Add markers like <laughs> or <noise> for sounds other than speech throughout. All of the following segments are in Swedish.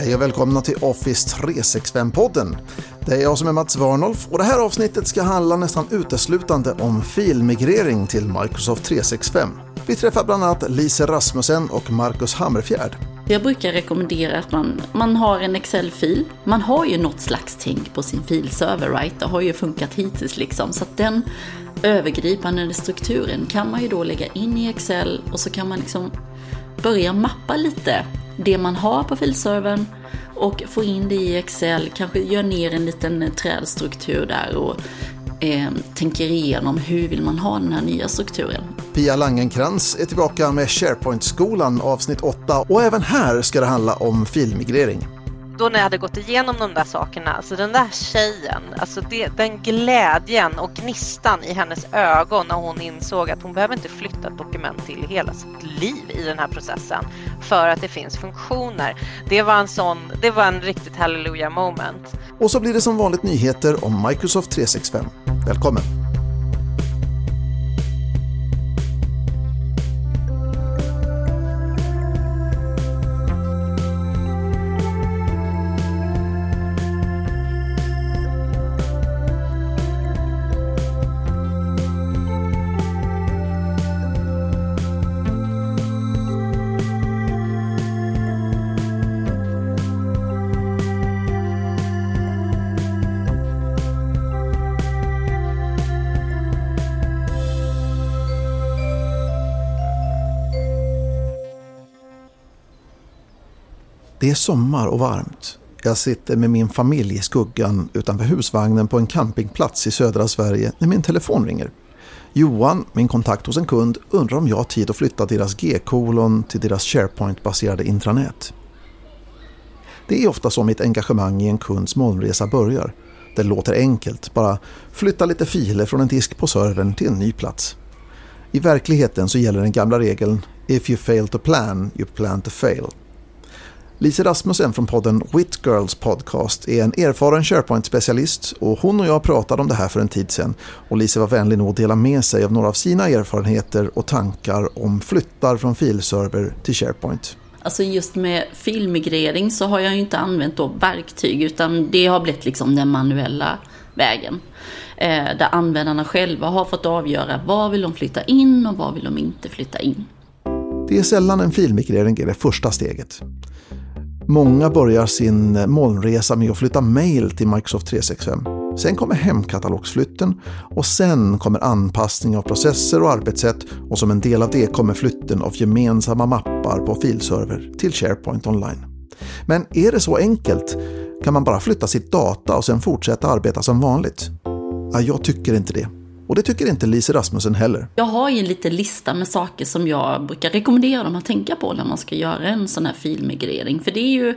Hej och välkomna till Office 365-podden. Det är jag som är Mats Warnolf och det här avsnittet ska handla nästan uteslutande om filmigrering till Microsoft 365. Vi träffar bland annat Lise Rasmussen och Marcus Hammerfjärd. Jag brukar rekommendera att man, man har en Excel-fil. Man har ju något slags tänk på sin filserver, right? Det har ju funkat hittills liksom. Så att den övergripande strukturen kan man ju då lägga in i Excel och så kan man liksom börja mappa lite det man har på filservern och få in det i Excel, kanske gör ner en liten trädstruktur där och eh, tänker igenom hur vill man ha den här nya strukturen. Pia Langenkrans är tillbaka med SharePoint-skolan avsnitt 8 och även här ska det handla om filmigrering då när jag hade gått igenom de där sakerna, alltså den där tjejen, alltså det, den glädjen och gnistan i hennes ögon när hon insåg att hon behöver inte flytta ett dokument till hela sitt liv i den här processen för att det finns funktioner. Det var en sån, det var en riktigt halleluja moment. Och så blir det som vanligt nyheter om Microsoft 365. Välkommen! Det är sommar och varmt. Jag sitter med min familj i skuggan utanför husvagnen på en campingplats i södra Sverige när min telefon ringer. Johan, min kontakt hos en kund, undrar om jag har tid att flytta deras G-kolon till deras SharePoint-baserade intranät. Det är ofta så mitt engagemang i en kunds molnresa börjar. Det låter enkelt, bara flytta lite filer från en disk på servern till en ny plats. I verkligheten så gäller den gamla regeln If you fail to plan, you plan to fail. Lise Rasmussen från podden Wit Girls podcast är en erfaren SharePoint-specialist och hon och jag pratade om det här för en tid sedan och Lise var vänlig nog att dela med sig av några av sina erfarenheter och tankar om flyttar från filserver till SharePoint. Alltså just med filmigrering så har jag ju inte använt då verktyg utan det har blivit liksom den manuella vägen. Eh, där användarna själva har fått avgöra vad vill de flytta in och vad vill de inte flytta in. Det är sällan en filmigrering är det första steget. Många börjar sin eh, molnresa med att flytta mail till Microsoft 365. Sen kommer hemkatalogsflytten och sen kommer anpassning av processer och arbetssätt och som en del av det kommer flytten av gemensamma mappar på filserver till SharePoint online. Men är det så enkelt? Kan man bara flytta sitt data och sen fortsätta arbeta som vanligt? Ja, jag tycker inte det. Och det tycker inte Lise Rasmussen heller. Jag har ju en liten lista med saker som jag brukar rekommendera dem att tänka på när man ska göra en sån här filmigrering. För det är ju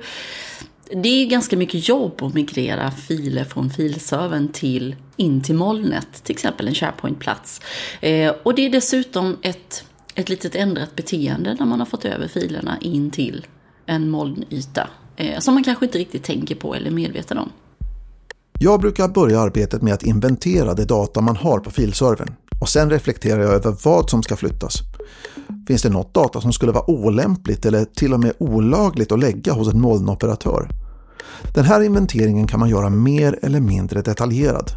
det är ganska mycket jobb att migrera filer från filservern till in till molnet, till exempel en SharePoint-plats. Eh, och det är dessutom ett, ett litet ändrat beteende när man har fått över filerna in till en molnyta. Eh, som man kanske inte riktigt tänker på eller är medveten om. Jag brukar börja arbetet med att inventera det data man har på filservern och sen reflekterar jag över vad som ska flyttas. Finns det något data som skulle vara olämpligt eller till och med olagligt att lägga hos en molnoperatör? Den här inventeringen kan man göra mer eller mindre detaljerad.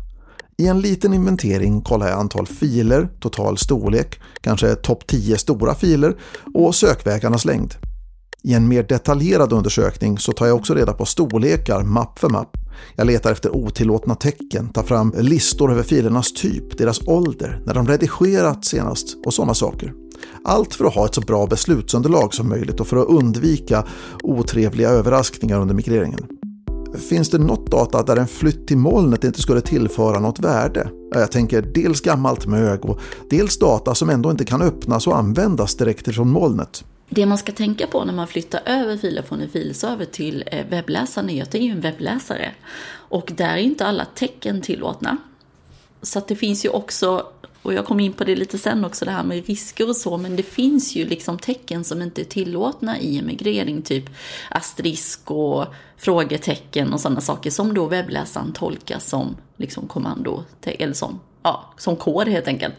I en liten inventering kollar jag antal filer, total storlek, kanske topp 10 stora filer och sökvägarnas längd. I en mer detaljerad undersökning så tar jag också reda på storlekar mapp för mapp. Jag letar efter otillåtna tecken, tar fram listor över filernas typ, deras ålder, när de redigerats senast och sådana saker. Allt för att ha ett så bra beslutsunderlag som möjligt och för att undvika otrevliga överraskningar under migreringen. Finns det något data där en flytt till molnet inte skulle tillföra något värde? Jag tänker dels gammalt mög och dels data som ändå inte kan öppnas och användas direkt ifrån molnet. Det man ska tänka på när man flyttar över filer från en filserver till eh, webbläsaren är att det är en webbläsare. Och där är inte alla tecken tillåtna. Så att det finns ju också, och jag kommer in på det lite sen också, det här med risker och så, men det finns ju liksom tecken som inte är tillåtna i en migrering, typ asterisk och frågetecken och sådana saker som då webbläsaren tolkar som liksom kommando, eller som, ja, som kod helt enkelt.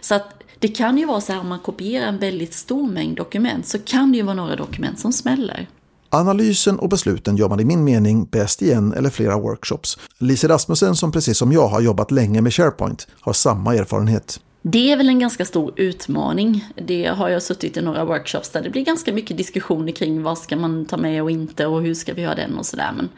Så att det kan ju vara så här om man kopierar en väldigt stor mängd dokument så kan det ju vara några dokument som smäller. Analysen och besluten gör man i min mening bäst i en eller flera workshops. Lise Rasmussen som precis som jag har jobbat länge med SharePoint har samma erfarenhet. Det är väl en ganska stor utmaning. Det har jag suttit i några workshops där det blir ganska mycket diskussioner kring vad ska man ta med och inte och hur ska vi göra den och sådär. Men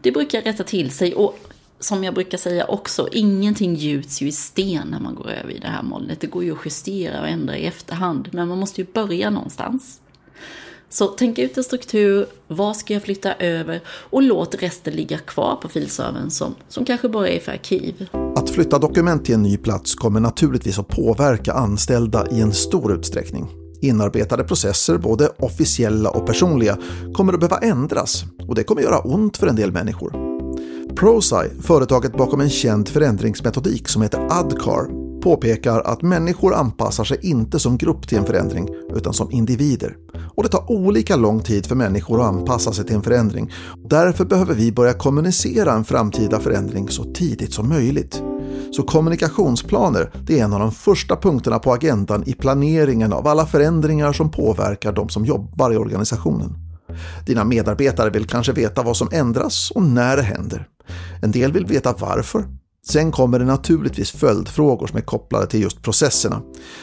det brukar rätta till sig och som jag brukar säga också, ingenting gjuts ju i sten när man går över i det här molnet. Det går ju att justera och ändra i efterhand, men man måste ju börja någonstans. Så tänk ut en struktur, vad ska jag flytta över och låt resten ligga kvar på filservern som, som kanske bara är för arkiv. Att flytta dokument till en ny plats kommer naturligtvis att påverka anställda i en stor utsträckning. Inarbetade processer, både officiella och personliga, kommer att behöva ändras och det kommer göra ont för en del människor. Prosci, företaget bakom en känd förändringsmetodik som heter ADCAR, påpekar att människor anpassar sig inte som grupp till en förändring utan som individer. Och det tar olika lång tid för människor att anpassa sig till en förändring. Därför behöver vi börja kommunicera en framtida förändring så tidigt som möjligt. Så kommunikationsplaner det är en av de första punkterna på agendan i planeringen av alla förändringar som påverkar de som jobbar i organisationen. Dina medarbetare vill kanske veta vad som ändras och när det händer. En del vill veta varför Sen kommer det naturligtvis följdfrågor som är kopplade till just processerna.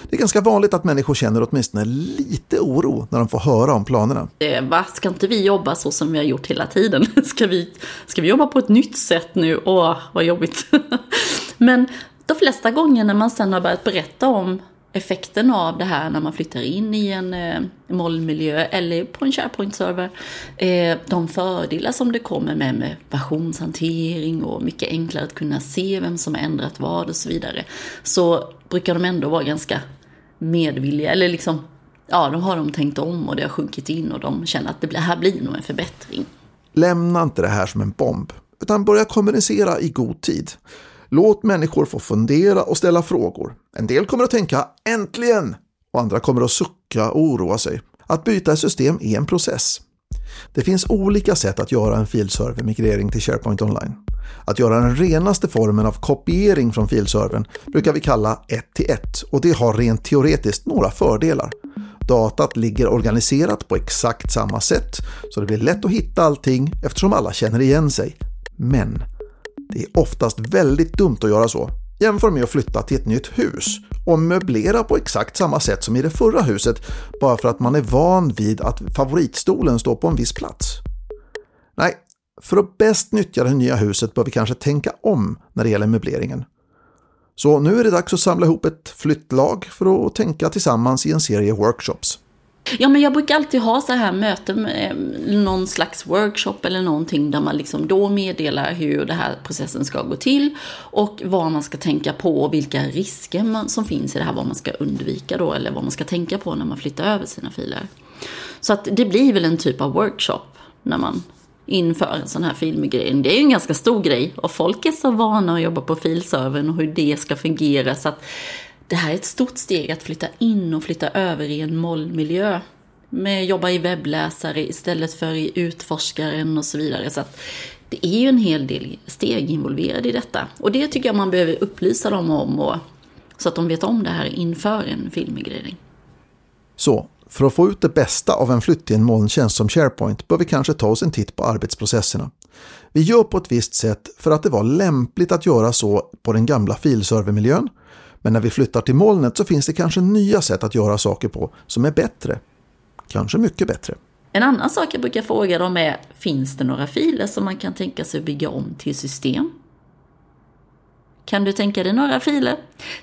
Det är ganska vanligt att människor känner åtminstone lite oro när de får höra om planerna. Eh, va, ska inte vi jobba så som vi har gjort hela tiden? <laughs> Ska vi, ska vi jobba på ett nytt sätt nu? Åh, vad jobbigt. <laughs> Men de flesta gånger när man sen har börjat berätta om effekten av det här när man flyttar in i en eh, molnmiljö eller på en SharePoint-server. Eh, de fördelar som det kommer med med versionshantering och mycket enklare att kunna se vem som har ändrat vad och så vidare. Så brukar de ändå vara ganska medvilliga, eller liksom, ja, de har de tänkt om och det har sjunkit in och de känner att det här blir nog en förbättring. Lämna inte det här som en bomb, utan börja kommunicera i god tid. Låt människor få fundera och ställa frågor. En del kommer att tänka ”äntligen” och andra kommer att sucka och oroa sig. Att byta ett system är en process. Det finns olika sätt att göra en filserver-migrering till SharePoint Online. Att göra den renaste formen av kopiering från filservern brukar vi kalla 1 till 1 och det har rent teoretiskt några fördelar. Datat ligger organiserat på exakt samma sätt så det blir lätt att hitta allting eftersom alla känner igen sig. Men det är oftast väldigt dumt att göra så. Jämför med att flytta till ett nytt hus och möblera på exakt samma sätt som i det förra huset bara för att man är van vid att favoritstolen står på en viss plats. Nej, för att bäst nyttja det nya huset bör vi kanske tänka om när det gäller möbleringen. Så nu är det dags att samla ihop ett flyttlag för att tänka tillsammans i en serie workshops. Ja, men jag brukar alltid ha så här möten eh, någon slags workshop eller någonting där man liksom då meddelar hur den här processen ska gå till och vad man ska tänka på och vilka risker man, som finns i det här, vad man ska undvika då eller vad man ska tänka på när man flyttar över sina filer. Så att det blir väl en typ av workshop när man inför en sån här filmgrej. Det är ju en ganska stor grej och folk är så vana att jobba på filservern och hur det ska fungera så att det här är ett stort steg att flytta in och flytta över i en mollmiljö. Med jobba i webbläsare istället för i utforskaren och så vidare. Så att det är ju en hel del steg involverade i detta. Och det tycker jag man behöver upplysa dem om och, så att de vet om det här inför en filmmigrering. Så, för att få ut det bästa av en flytt till en molntjänst som SharePoint bör vi kanske ta oss en titt på arbetsprocesserna. Vi gör på ett visst sätt för att det var lämpligt att göra så på den gamla filservermiljön men när vi flyttar till molnet så finns det kanske nya sätt att göra saker på som är bättre. Kanske mycket bättre. En annan sak jag brukar fråga dem är, finns det några filer som man kan tänka sig att bygga om till system? Kan du tänka dig några filer?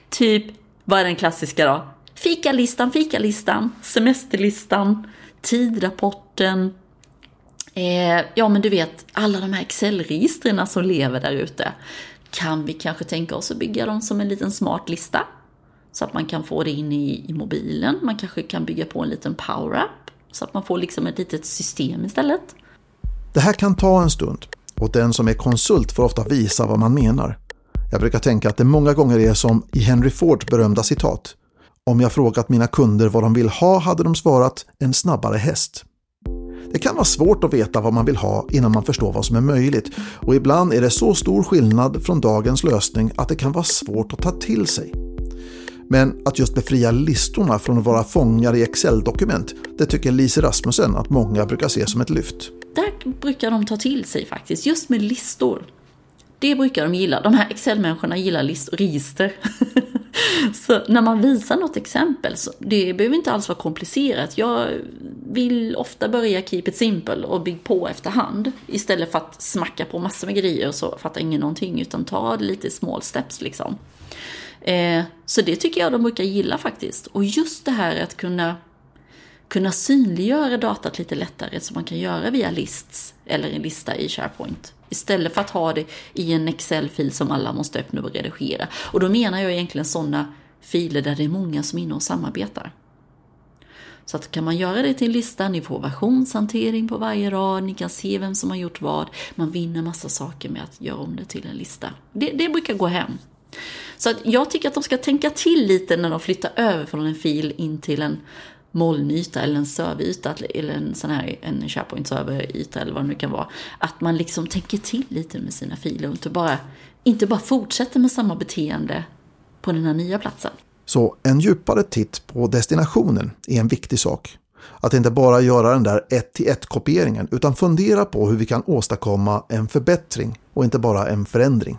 Typ, vad är den klassiska då? Fikalistan, fikalistan, semesterlistan, tidrapporten. Eh, ja, men du vet, alla de här Excel-registren som lever där ute kan vi kanske tänka oss att bygga dem som en liten smart lista. Så att man kan få det in i, i mobilen. Man kanske kan bygga på en liten power-up. Så att man får liksom ett litet system istället. Det här kan ta en stund och den som är konsult får ofta visa vad man menar. Jag brukar tänka att det många gånger är som i Henry Fords berömda citat. Om jag frågat mina kunder vad de vill ha hade de svarat en snabbare häst. Det kan vara svårt att veta vad man vill ha innan man förstår vad som är möjligt och ibland är det så stor skillnad från dagens lösning att det kan vara svårt att ta till sig. Men att just befria listorna från att vara fångar i Excel-dokument, det tycker Lise Rasmussen att många brukar se som ett lyft. där brukar de ta till sig faktiskt, just med listor. Det brukar de gilla. De här Excel-människorna gillar list register. <laughs> <laughs> så när man visar något exempel, så det behöver inte alls vara komplicerat. Jag vill ofta börja keep it simple och bygga på efterhand. Istället för att smacka på massor med grejer och så fattar ingen någonting, utan ta det lite small steps liksom. Eh, så det tycker jag de brukar gilla faktiskt. Och just det här att kunna kunna synliggöra datat lite lättare som man kan göra via lists eller en lista i SharePoint. Istället för att ha det i en Excel-fil som alla måste öppna och redigera. Och då menar jag egentligen sådana filer där det är många som är inne och samarbetar. Så att kan man göra det till en lista, ni får versionshantering på varje rad, ni kan se vem som har gjort vad. Man vinner massa saker med att göra om det till en lista. Det, det brukar gå hem. Så att jag tycker att de ska tänka till lite när de flyttar över från en fil in till en molnyta eller en serveryta eller en sån här en SharePoint serveryta eller vad det nu kan vara. Att man liksom tänker till lite med sina filer och inte bara, inte bara fortsätter med samma beteende på den här nya platsen. Så en djupare titt på destinationen är en viktig sak. Att inte bara göra den där ett till ett kopieringen utan fundera på hur vi kan åstadkomma en förbättring och inte bara en förändring.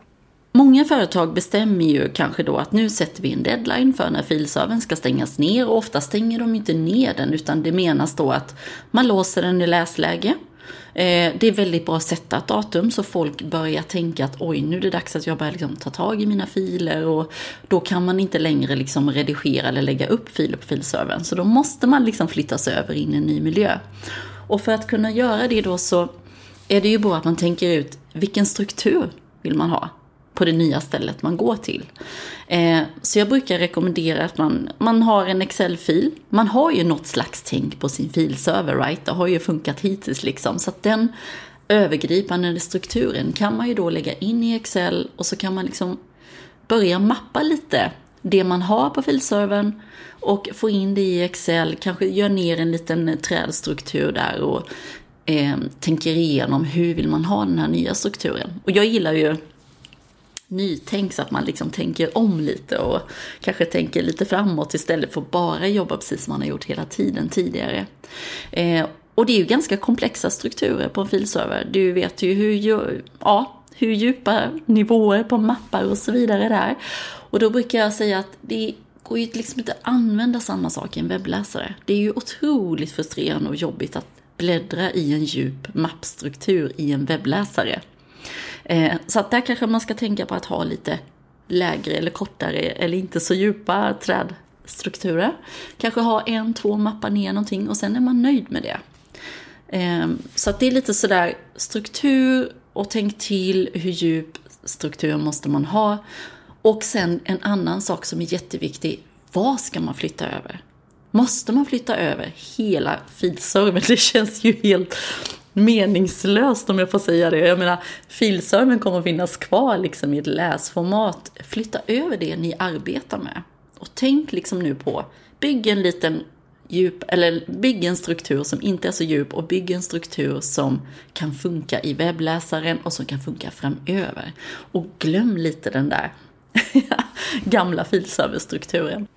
Många företag bestämmer ju kanske då att nu sätter vi en deadline för när filservern ska stängas ner och ofta stänger de inte ner den utan det menas då att man låser den i läsläge. Eh, det är väldigt bra att sätta ett datum så folk börjar tänka att oj nu är det dags att jag börjar liksom ta tag i mina filer och då kan man inte längre liksom redigera eller lägga upp filer på filservern så då måste man liksom flyttas över in i en ny miljö. Och för att kunna göra det då så är det ju bra att man tänker ut vilken struktur vill man ha på det nya stället man går till. Eh, så jag brukar rekommendera att man, man har en Excel-fil. Man har ju något slags tänk på sin filserver, right? Det har ju funkat hittills liksom. Så att den övergripande strukturen kan man ju då lägga in i Excel och så kan man liksom börja mappa lite det man har på filservern och få in det i Excel, kanske gör ner en liten trädstruktur där och eh, tänker igenom hur vill man ha den här nya strukturen. Och jag gillar ju nytänk så att man liksom tänker om lite och kanske tänker lite framåt istället för att bara jobba precis som man har gjort hela tiden tidigare. Eh, och det är ju ganska komplexa strukturer på en filserver. Du vet ju hur, ja, hur djupa nivåer på mappar och så vidare där. Och då brukar jag säga att det går ju liksom inte att använda samma sak i en webbläsare. Det är ju otroligt frustrerande och jobbigt att bläddra i en djup mappstruktur i en webbläsare. Eh, så att där kanske man ska tänka på att ha lite lägre eller kortare eller inte så djupa trädstrukturer. Kanske ha en, två mappar ner någonting och sen är man nöjd med det. Eh, så att det är lite sådär struktur och tänk till hur djup struktur måste man ha. Och sen en annan sak som är jätteviktig, vad ska man flytta över? Måste man flytta över hela filservern? <laughs> Det känns ju helt meningslöst om jag får säga det. Jag menar, filservern kommer att finnas kvar liksom i ett läsformat. Flytta över det ni arbetar med. Och tänk liksom nu på, bygg en liten djup, eller bygg en struktur som inte är så djup och bygg en struktur som kan funka i webbläsaren och som kan funka framöver. Och glöm lite den där <laughs> gamla filserverstrukturen.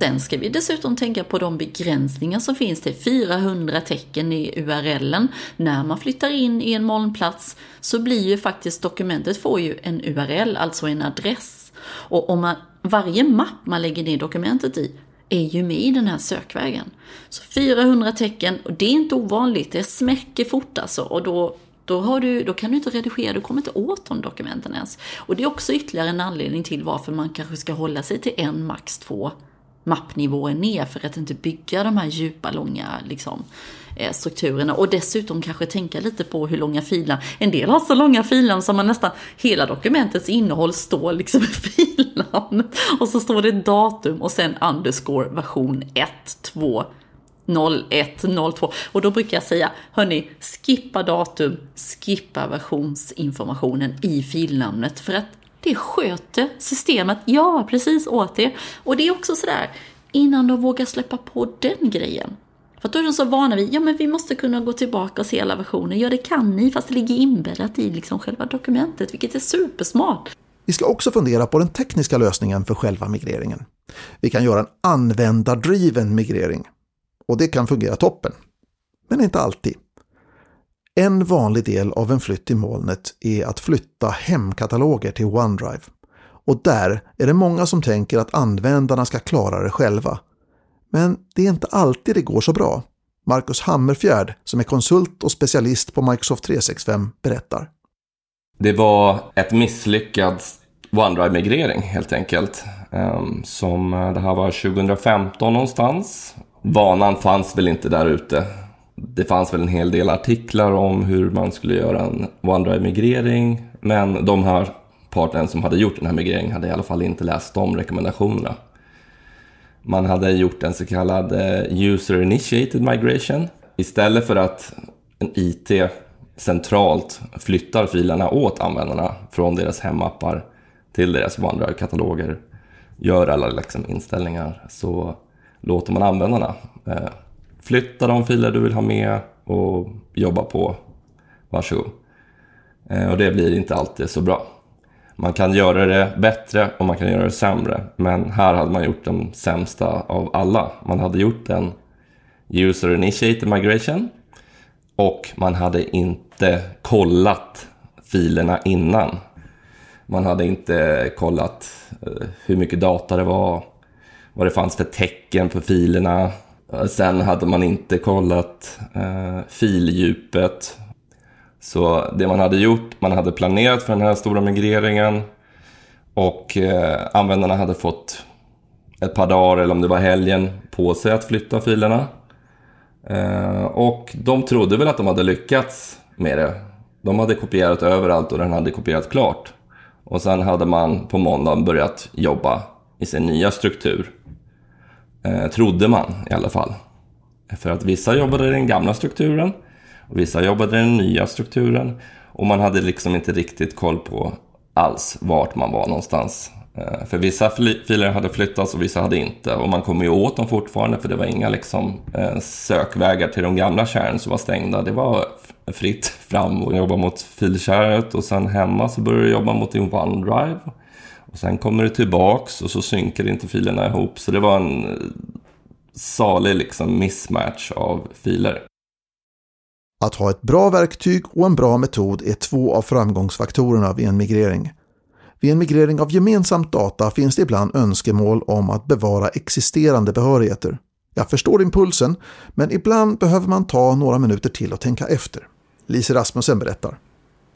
Sen ska vi dessutom tänka på de begränsningar som finns till 400 tecken i URLen. När man flyttar in i en molnplats så blir ju faktiskt dokumentet får ju en URL, alltså en adress. Och om man, varje mapp man lägger ner dokumentet i är ju med i den här sökvägen. Så 400 tecken, och det är inte ovanligt, det smäcker fort alltså. Och då, då, har du, då kan du inte redigera, du kommer inte åt de dokumenten ens. Och det är också ytterligare en anledning till varför man kanske ska hålla sig till en, max två mappnivåer ner för att inte bygga de här djupa, långa liksom, eh, strukturerna. Och dessutom kanske tänka lite på hur långa filer, en del har så långa filer som man nästan, hela dokumentets innehåll står liksom <laughs> i filen. Och så står det datum och sen underscore version 1, 2, 0102. Och då brukar jag säga, hörni, skippa datum, skippa versionsinformationen i filnamnet. För att det sköter systemet, ja precis åt er. Och det är också sådär, innan de vågar släppa på den grejen. För då är de så vana vid, ja men vi måste kunna gå tillbaka och se alla versioner. Ja det kan ni, fast det ligger inbäddat i liksom själva dokumentet, vilket är supersmart. Vi ska också fundera på den tekniska lösningen för själva migreringen. Vi kan göra en användardriven migrering. och det kan fungera toppen. Men inte alltid. En vanlig del av en flytt i molnet är att flytta hemkataloger till OneDrive. Och där är det många som tänker att användarna ska klara det själva. Men det är inte alltid det går så bra. Marcus Hammerfjärd, som är konsult och specialist på Microsoft 365, berättar. Det var ett misslyckad OneDrive-migrering helt enkelt. Ehm, som eh, det här var 2015 någonstans. Vanan fanns väl inte där ute. Det fanns väl en hel del artiklar om hur man skulle göra en OneDrive-migrering. Men de här parten som hade gjort den här migreringen hade i alla fall inte läst de rekommendationerna. Man hade gjort en så kallad eh, User Initiated Migration. Istället för att en IT centralt flyttar filerna åt användarna från deras hemappar till deras OneDrive-kataloger, gör alla liksom inställningar, så låter man användarna eh, flytta de filer du vill ha med och jobba på. Varsågod. Eh, och det blir inte alltid så bra. Man kan göra det bättre och man kan göra det sämre. Men här hade man gjort den sämsta av alla. Man hade gjort en user initiated migration och man hade inte kollat filerna innan. Man hade inte kollat eh, hur mycket data det var, vad det fanns för tecken på filerna. Sen hade man inte kollat eh, fildjupet, så det man hade gjort, man hade planerat för den här stora migreringen och eh, användarna hade fått ett par dagar eller om det var helgen på sig att flytta filerna. Eh, och de trodde väl att de hade lyckats med det. De hade kopierat överallt och den hade kopierat klart. Och sen hade man på måndagen börjat jobba i sin nya struktur. Eh, trodde man i alla fall. För att vissa jobbade i den gamla strukturen och vissa jobbade i den nya strukturen och man hade liksom inte riktigt koll på alls vart man var någonstans. Eh, för vissa filer hade flyttats och vissa hade inte och man kom ju åt dem fortfarande för det var inga liksom, eh, sökvägar till de gamla kärnen som var stängda. Det var fritt fram och jobba mot filkärnet och sen hemma så började du jobba mot din OneDrive. Och sen kommer det tillbaks och så synkar inte filerna ihop. Så det var en eh, salig liksom mismatch av filer. Att ha ett bra verktyg och en bra metod är två av framgångsfaktorerna vid en migrering. Vid en migrering av gemensamt data finns det ibland önskemål om att bevara existerande behörigheter. Jag förstår impulsen, men ibland behöver man ta några minuter till och tänka efter. Lise Rasmussen berättar.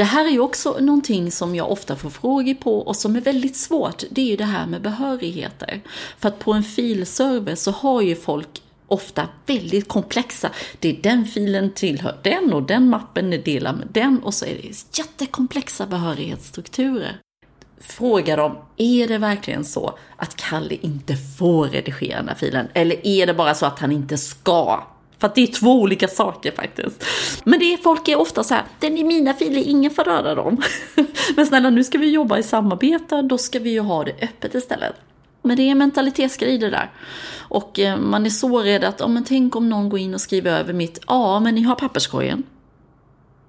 Det här är ju också någonting som jag ofta får frågor på och som är väldigt svårt. Det är ju det här med behörigheter. För att på en filserver så har ju folk ofta väldigt komplexa. Det är den filen tillhör den och den mappen är delad med den och så är det jättekomplexa behörighetsstrukturer. Fråga dem, är det verkligen så att Kalle inte får redigera den här filen? Eller är det bara så att han inte ska? För att det är två olika saker faktiskt. Men det är, folk är ofta så här, den är mina filer, ingen får röra dem. <laughs> Men snälla, nu ska vi jobba i samarbete, då ska vi ju ha det öppet istället. Men det är en mentalitetsgrej det där. Och eh, man är så rädd att, oh, men tänk om någon går in och skriver över mitt, ja men ni har papperskorgen.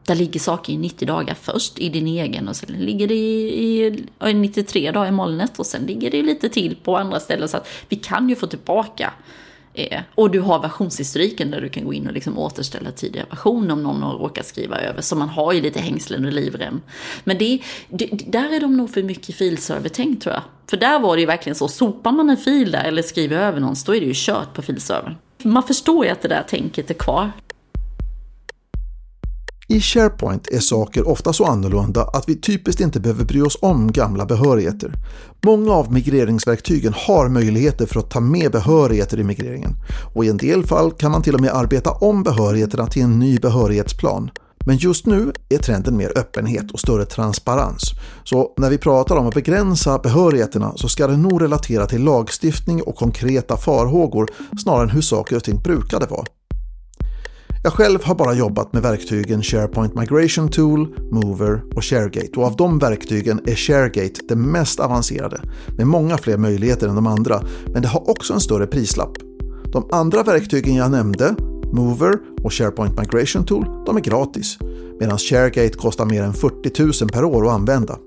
Där ligger saker i 90 dagar först i din egen och sen ligger det i, i 93 dagar i molnet och sen ligger det lite till på andra ställen så att vi kan ju få tillbaka Eh, och du har versionshistoriken där du kan gå in och liksom återställa tidigare version om någon har råkat skriva över. Så man har ju lite hängslen och livrem. Men det, det, där är de nog för mycket filservertänk tror jag. För där var det ju verkligen så, sopar man en fil där eller skriver över någon, då är det ju kört på filservern. Man förstår ju att det där tänket är kvar. I SharePoint är saker ofta så annorlunda att vi typiskt inte behöver bry oss om gamla behörigheter. Många av migreringsverktygen har möjligheter för att ta med behörigheter i migreringen och i en del fall kan man till och med arbeta om behörigheterna till en ny behörighetsplan. Men just nu är trenden mer öppenhet och större transparens. Så när vi pratar om att begränsa behörigheterna så ska det nog relatera till lagstiftning och konkreta farhågor snarare än hur saker och ting brukade vara. Jag själv har bara jobbat med verktygen SharePoint Migration Tool, Mover och ShareGate och av de verktygen är ShareGate det mest avancerade med många fler möjligheter än de andra men det har också en större prislapp. De andra verktygen jag nämnde, Mover och SharePoint Migration Tool, de är gratis medan ShareGate kostar mer än 40 000 per år att använda.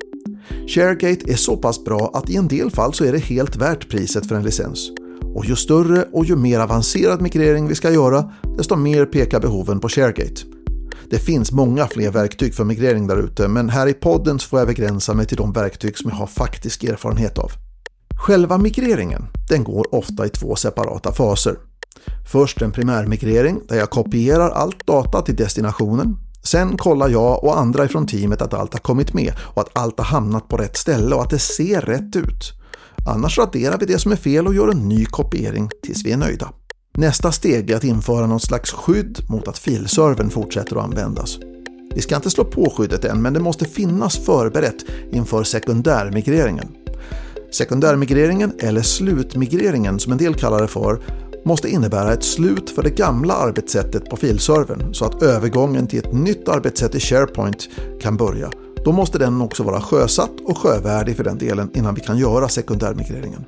ShareGate är så pass bra att i en del fall så är det helt värt priset för en licens och ju större och ju mer avancerad migrering vi ska göra, desto mer pekar behoven på ShareGate. Det finns många fler verktyg för migrering där ute, men här i podden får jag begränsa mig till de verktyg som jag har faktisk erfarenhet av. Själva migreringen, den går ofta i två separata faser. Först en primärmigrering där jag kopierar allt data till destinationen. Sen kollar jag och andra ifrån teamet att allt har kommit med och att allt har hamnat på rätt ställe och att det ser rätt ut. Annars raderar vi det som är fel och gör en ny kopiering tills vi är nöjda. Nästa steg är att införa något slags skydd mot att filservern fortsätter att användas. Vi ska inte slå på skyddet än, men det måste finnas förberett inför sekundärmigreringen. Sekundärmigreringen, eller slutmigreringen som en del kallar det för, måste innebära ett slut för det gamla arbetssättet på filservern så att övergången till ett nytt arbetssätt i SharePoint kan börja. Då måste den också vara sjösatt och sjövärdig för den delen innan vi kan göra sekundärmigreringen.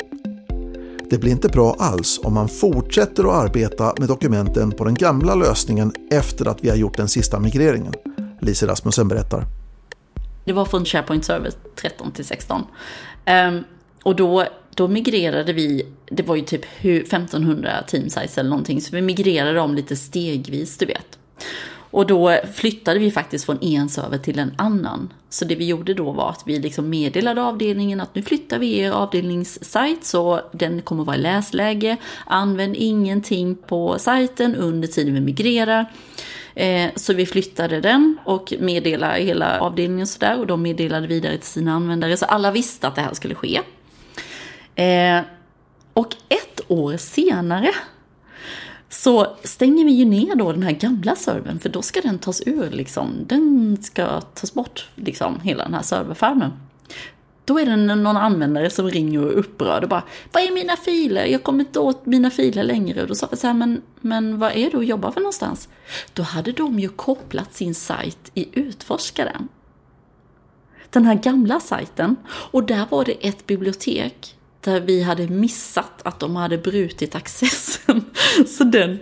Det blir inte bra alls om man fortsätter att arbeta med dokumenten på den gamla lösningen efter att vi har gjort den sista migreringen. Lise Rasmussen berättar. Det var från SharePoint Server 13 till 16. Um, ehm, och då, då migrerade vi, det var ju typ 1500 team size eller någonting, så vi migrerade dem lite stegvis, du vet. Och då flyttade vi faktiskt från en server till en annan. Så det vi gjorde då var att vi liksom meddelade avdelningen att nu flyttar vi er avdelningssajt så den kommer vara i läsläge. Använd ingenting på sajten under tiden vi migrerar. Eh, så vi flyttade den och meddelade hela avdelningen sådär och de meddelade vidare till sina användare. Så alla visste att det här skulle ske. Eh, och ett år senare så stänger vi ju ner då den här gamla servern för då ska den tas ur liksom. Den ska tas bort liksom, hela den här serverfarmen. Då är det någon användare som ringer och är upprörd och bara Vad är mina filer? Jag kommer inte åt mina filer längre. Och då sa vi så här, men, men vad är du och jobbar för någonstans? Då hade de ju kopplat sin sajt i utforskaren. Den här gamla sajten. Och där var det ett bibliotek vi hade missat att de hade brutit accessen. <laughs> Så den,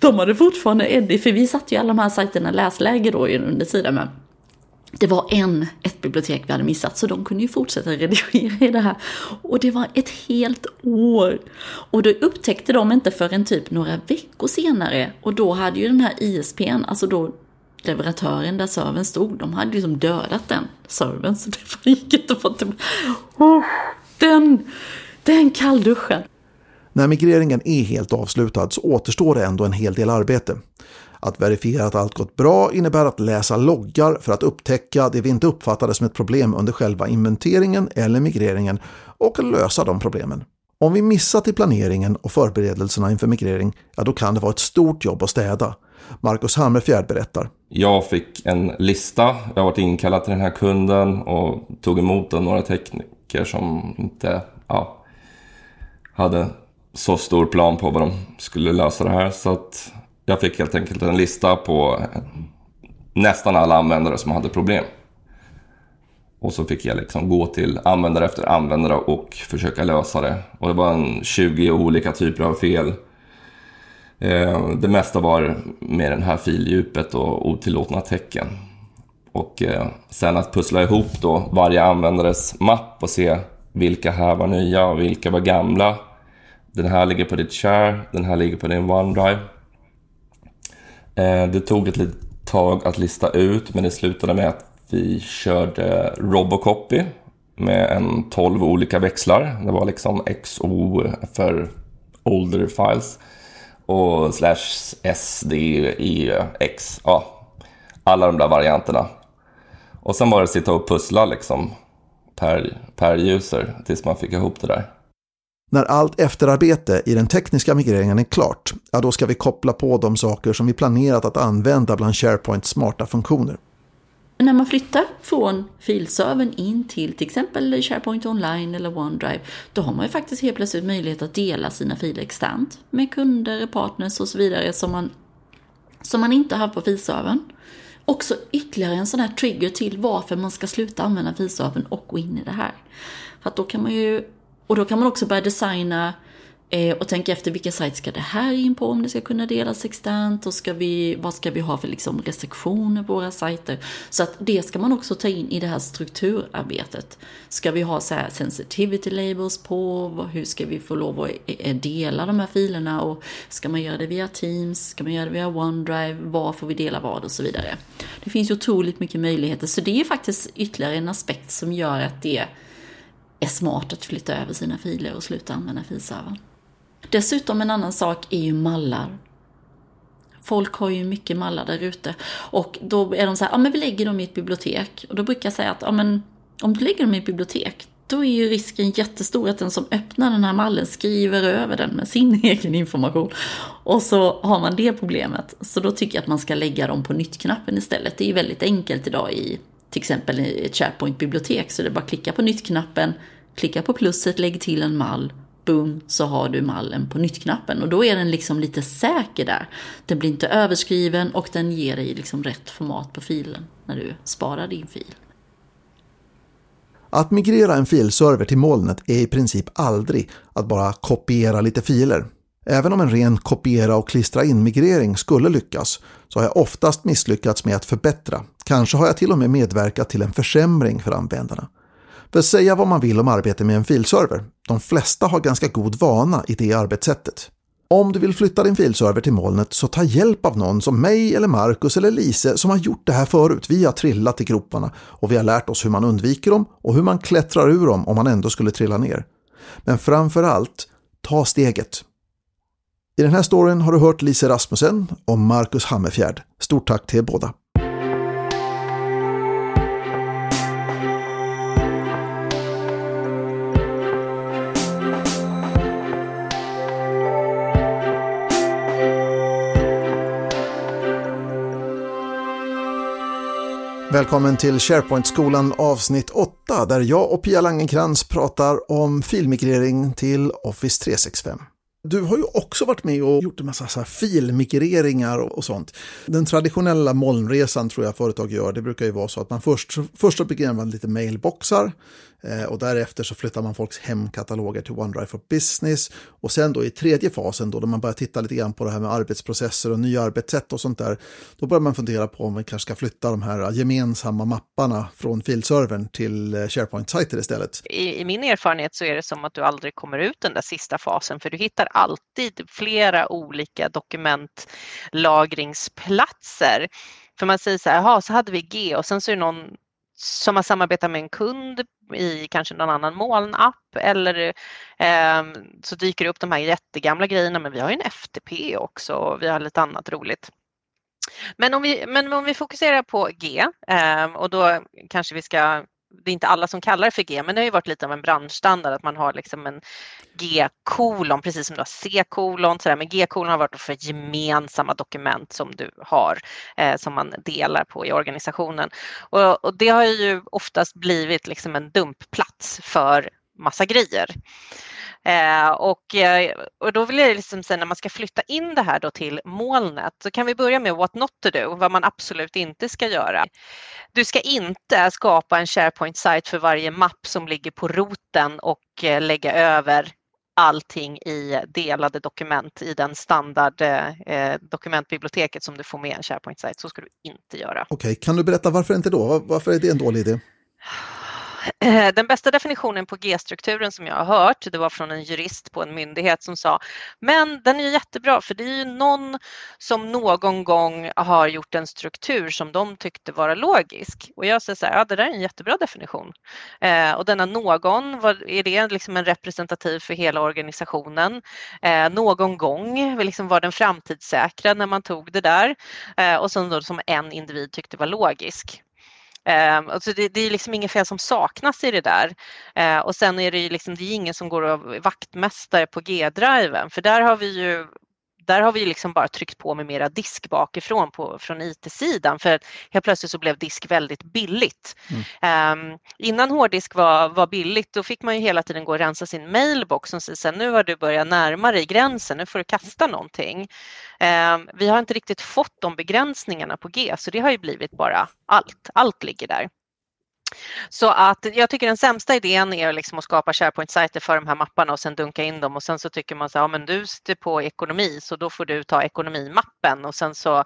de hade fortfarande Eddie, för vi satt ju alla de här sajterna läsläge då under tiden men det var en, ett bibliotek vi hade missat, så de kunde ju fortsätta redigera i det här. Och det var ett helt år. Och då upptäckte de inte förrän typ några veckor senare. Och då hade ju den här ISPn, alltså då leverantören där servern stod, de hade liksom dödat den servern. Så det <laughs> gick inte att få tillbaka. Den, den kallduschen. När migreringen är helt avslutad så återstår det ändå en hel del arbete. Att verifiera att allt gått bra innebär att läsa loggar för att upptäcka det vi inte uppfattade som ett problem under själva inventeringen eller migreringen och lösa de problemen. Om vi missat i planeringen och förberedelserna inför migrering, ja då kan det vara ett stort jobb att städa. Marcus Hammerfjärd berättar. Jag fick en lista. Jag varit inkallad till den här kunden och tog emot några tekniker som inte ja, hade så stor plan på vad de skulle lösa det här. Så att jag fick helt enkelt en lista på nästan alla användare som hade problem. Och så fick jag liksom gå till användare efter användare och försöka lösa det. Och det var en 20 olika typer av fel. Eh, det mesta var med det här fildjupet och otillåtna tecken. Och eh, sen att pussla ihop då varje användares mapp och se vilka här var nya och vilka var gamla. Den här ligger på ditt share, den här ligger på din OneDrive. Eh, det tog ett litet tag att lista ut men det slutade med att vi körde Robocopy med en 12 olika växlar. Det var liksom XO för older files och slash SD, X. Ja, alla de där varianterna. Och sen var det att sitta och pussla liksom per, per user tills man fick ihop det där. När allt efterarbete i den tekniska migreringen är klart, ja då ska vi koppla på de saker som vi planerat att använda bland SharePoints smarta funktioner. När man flyttar från filservern in till till exempel SharePoint Online eller OneDrive, då har man ju faktiskt helt plötsligt möjlighet att dela sina filer externt med kunder, partners och så vidare som man, som man inte har på filservern. Också ytterligare en sån här trigger till varför man ska sluta använda filservern och gå in i det här. För att då kan man ju och då kan man också börja designa Eh, och tänka efter vilka sajter ska det här in på om det ska kunna delas externt och ska vi, vad ska vi ha för liksom restriktioner på våra sajter. Så att det ska man också ta in i det här strukturarbetet. Ska vi ha så här sensitivity labels på, hur ska vi få lov att eh, dela de här filerna och ska man göra det via Teams, ska man göra det via OneDrive, var får vi dela vad och så vidare. Det finns ju otroligt mycket möjligheter så det är faktiskt ytterligare en aspekt som gör att det är smart att flytta över sina filer och sluta använda filservern. Dessutom en annan sak är ju mallar. Folk har ju mycket mallar där ute. Och då är de så här, ja men vi lägger dem i ett bibliotek. Och då brukar jag säga att, ja men om du lägger dem i ett bibliotek, då är ju risken jättestor att den som öppnar den här mallen skriver över den med sin <laughs> egen information. Och så har man det problemet. Så då tycker jag att man ska lägga dem på nytt-knappen istället. Det är ju väldigt enkelt idag i till exempel i ett SharePoint-bibliotek. Så det är bara att klicka på nytt-knappen, klicka på plusset, lägg till en mall boom, så har du mallen på nytt-knappen. Och då är den liksom lite säker där. Den blir inte överskriven och den ger dig liksom rätt format på filen när du sparar din fil. Att migrera en filserver till molnet är i princip aldrig att bara kopiera lite filer. Även om en ren kopiera och klistra in-migrering skulle lyckas så har jag oftast misslyckats med att förbättra. Kanske har jag till och med medverkat till en försämring för användarna. För säga vad man vill om arbete med en filserver, de flesta har ganska god vana i det arbetssättet. Om du vill flytta din filserver till molnet så ta hjälp av någon som mig eller Marcus eller Lise som har gjort det här förut. Vi har trillat i groparna och vi har lärt oss hur man undviker dem och hur man klättrar ur dem om man ändå skulle trilla ner. Men framför allt, ta steget. I den här storyn har du hört Lise Rasmussen och Marcus Hammerfjärd. Stort tack till er båda. Välkommen till SharePoint-skolan avsnitt 8 där jag och Pia Langenkrans pratar om filmigrering till Office 365. Du har ju också varit med och gjort en massa så här filmigreringar och, sånt. Den traditionella molnresan tror jag företag gör, det brukar ju vara så att man först, först så man lite mailboxar Eh, och därefter så flyttar man folks hemkataloger till OneDrive for Business. Och sen då i tredje fasen då, då man börjar titta lite grann på det här med arbetsprocesser och nya arbetssätt och sånt där. Då börjar man fundera på om vi kanske ska flytta de här gemensamma mapparna från filservern till eh, SharePoint-sajter istället. I, I, min erfarenhet så är det som att du aldrig kommer ut den där sista fasen för du hittar alltid flera olika dokumentlagringsplatser. För man säger så här, jaha, så hade vi G och sen så är det någon som har samarbetat med en kund i kanske någon annan molnapp eller eh, så dyker det upp de här jättegamla grejerna men vi har ju en FTP också och vi har lite annat roligt. Men om vi, men om vi fokuserar på G eh, och då kanske vi ska det är inte alla som kallar det för G, men det har ju varit lite av en branschstandard att man har liksom en G-kolon, precis som du har C-kolon. Men G-kolon har varit för gemensamma dokument som du har, eh, som man delar på i organisationen. Och, och, det har ju oftast blivit liksom en dumpplats för massa grejer. Eh, och, eh, och då vill jag liksom säga när man ska flytta in det här då till molnet så kan vi börja med what not to do, vad man absolut inte ska göra. Du ska inte skapa en SharePoint-sajt för varje mapp som ligger på roten och eh, lägga över allting i delade dokument i den standard eh, eh dokumentbiblioteket som du får med en SharePoint-sajt. Så ska du inte göra. Okej, okay. kan du berätta varför inte då? Varför är det en dålig idé? Eh, den bästa definitionen på G-strukturen som jag har hört, det var från en jurist på en myndighet som sa, men den är jättebra för det är ju någon som någon gång har gjort en struktur som de tyckte vara logisk. Och jag säger så här, ja det där är en jättebra definition. Eh, och denna någon, var, är det liksom en representativ för hela organisationen? Eh, någon gång liksom var den framtidssäkrad när man tog det där eh, och sen då som en individ tyckte var logisk. Eh, alltså det, det, är liksom inget fel som saknas i det där. Eh, och sen är det ju liksom, det är ingen som går och vaktmästare på G-driven för där har vi ju där har vi liksom bara tryckt på med mera disk bakifrån på, från IT-sidan för helt plötsligt så blev disk väldigt billigt. Mm. Um, innan hårddisk var, var billigt då fick man ju hela tiden gå och rensa sin mailbox och säga nu har du börjat närma dig gränsen, nu får du kasta någonting. Um, vi har inte riktigt fått de begränsningarna på G så det har ju blivit bara allt, allt ligger där. Så att jag tycker den sämsta idén är liksom att skapa SharePoint-sajter för de här mapparna och sen dunka in dem och sen så tycker man så ja men du sitter på ekonomi så då får du ta ekonomimappen och sen så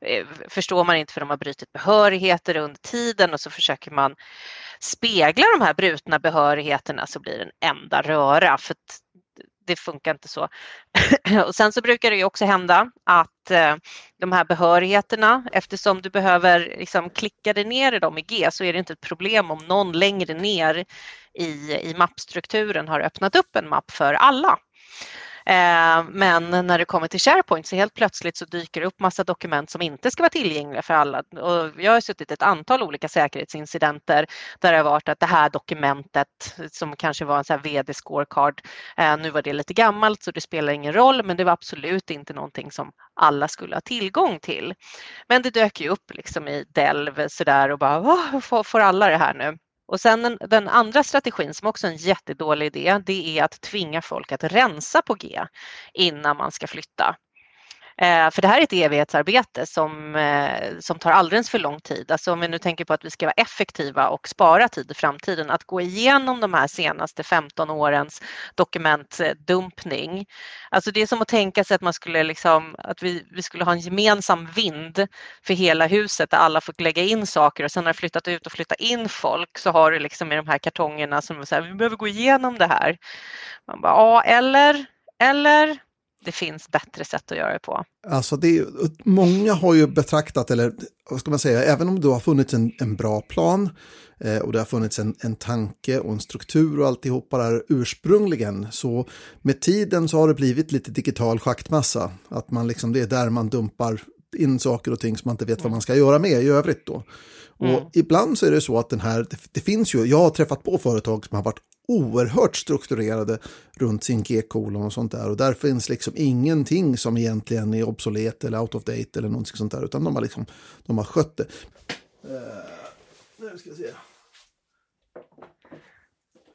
eh, förstår man inte för de har brutit behörigheter under tiden och så försöker man spegla de här brutna behörigheterna så blir det en enda röra. För det funkar inte så. <clears throat> och sen så brukar det ju också hända att eh, de här behörigheterna, eftersom du behöver liksom klicka dig ner i dem i G så är det inte ett problem om någon längre ner i, i mappstrukturen har öppnat upp en mapp för alla. Eh, men när det kommer till SharePoint så helt plötsligt så dyker det upp massa dokument som inte ska vara tillgängliga för alla. Och jag har suttit ett antal olika säkerhetsincidenter där det har varit att det här dokumentet som kanske var en sån VD scorecard, eh, nu var det lite gammalt så det spelar ingen roll men det var absolut inte någonting som alla skulle ha tillgång till. Men det dök ju upp liksom i Delv sådär och bara, får alla det här nu? Och sen den, den, andra strategin som också är en jättedålig idé, det är att tvinga folk att rensa på G innan man ska flytta. Eh, för det här är ett evighetsarbete som, eh, som tar alldeles för lång tid. Alltså om vi nu tänker på att vi ska vara effektiva och spara tid i framtiden, att gå igenom de här senaste 15 årens dokumentdumpning. Alltså det är som att tänka sig att man skulle liksom, att vi, vi skulle ha en gemensam vind för hela huset där alla får lägga in saker och sen när det flyttat ut och flyttat in folk så har du liksom i de här kartongerna som säger vi behöver gå igenom det här. Man bara, ja, eller, eller det finns bättre sätt att göra det på. Alltså det är, många har ju betraktat, eller vad ska man säga, även om det har funnits en, en bra plan eh, och det har funnits en, en tanke och en struktur och alltihopa där ursprungligen, så med tiden så har det blivit lite digital schaktmassa. Att man liksom, det är där man dumpar in saker och ting som man inte vet vad man ska göra med i övrigt då. Och mm. ibland så är det så att den här, det, finns ju, jag har träffat på företag som har varit oerhört strukturerade runt sin G-kolon och sånt där. Och där finns liksom ingenting som egentligen är obsolet eller out of date eller någonting sånt där. Utan de har, liksom, de har skött det. Uh, nu ska vi se.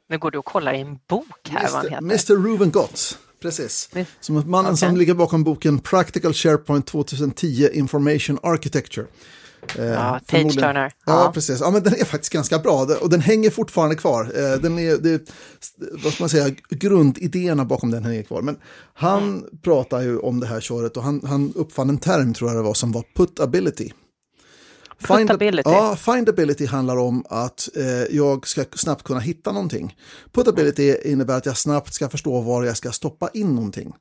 Nu går du och kollar i en bok här Mr. vad han heter. Mr. Ruben Gotts. Precis. Som mannen okay. som ligger bakom boken Practical SharePoint 2010 Information Architecture. Eh, ja, Page Turner. Ja. ja, precis. Ja, men den är faktiskt ganska bra och den hänger fortfarande kvar. Eh, den är, det, vad ska man säga, grundidéerna bakom den hänger kvar. Men han mm. pratar ju om det här köret och han, han uppfann en term, tror jag det var, som var putability. Findability. Find, ja, findability handlar om att eh, jag ska snabbt kunna hitta någonting. Putability innebär att jag snabbt ska förstå var jag ska stoppa in någonting.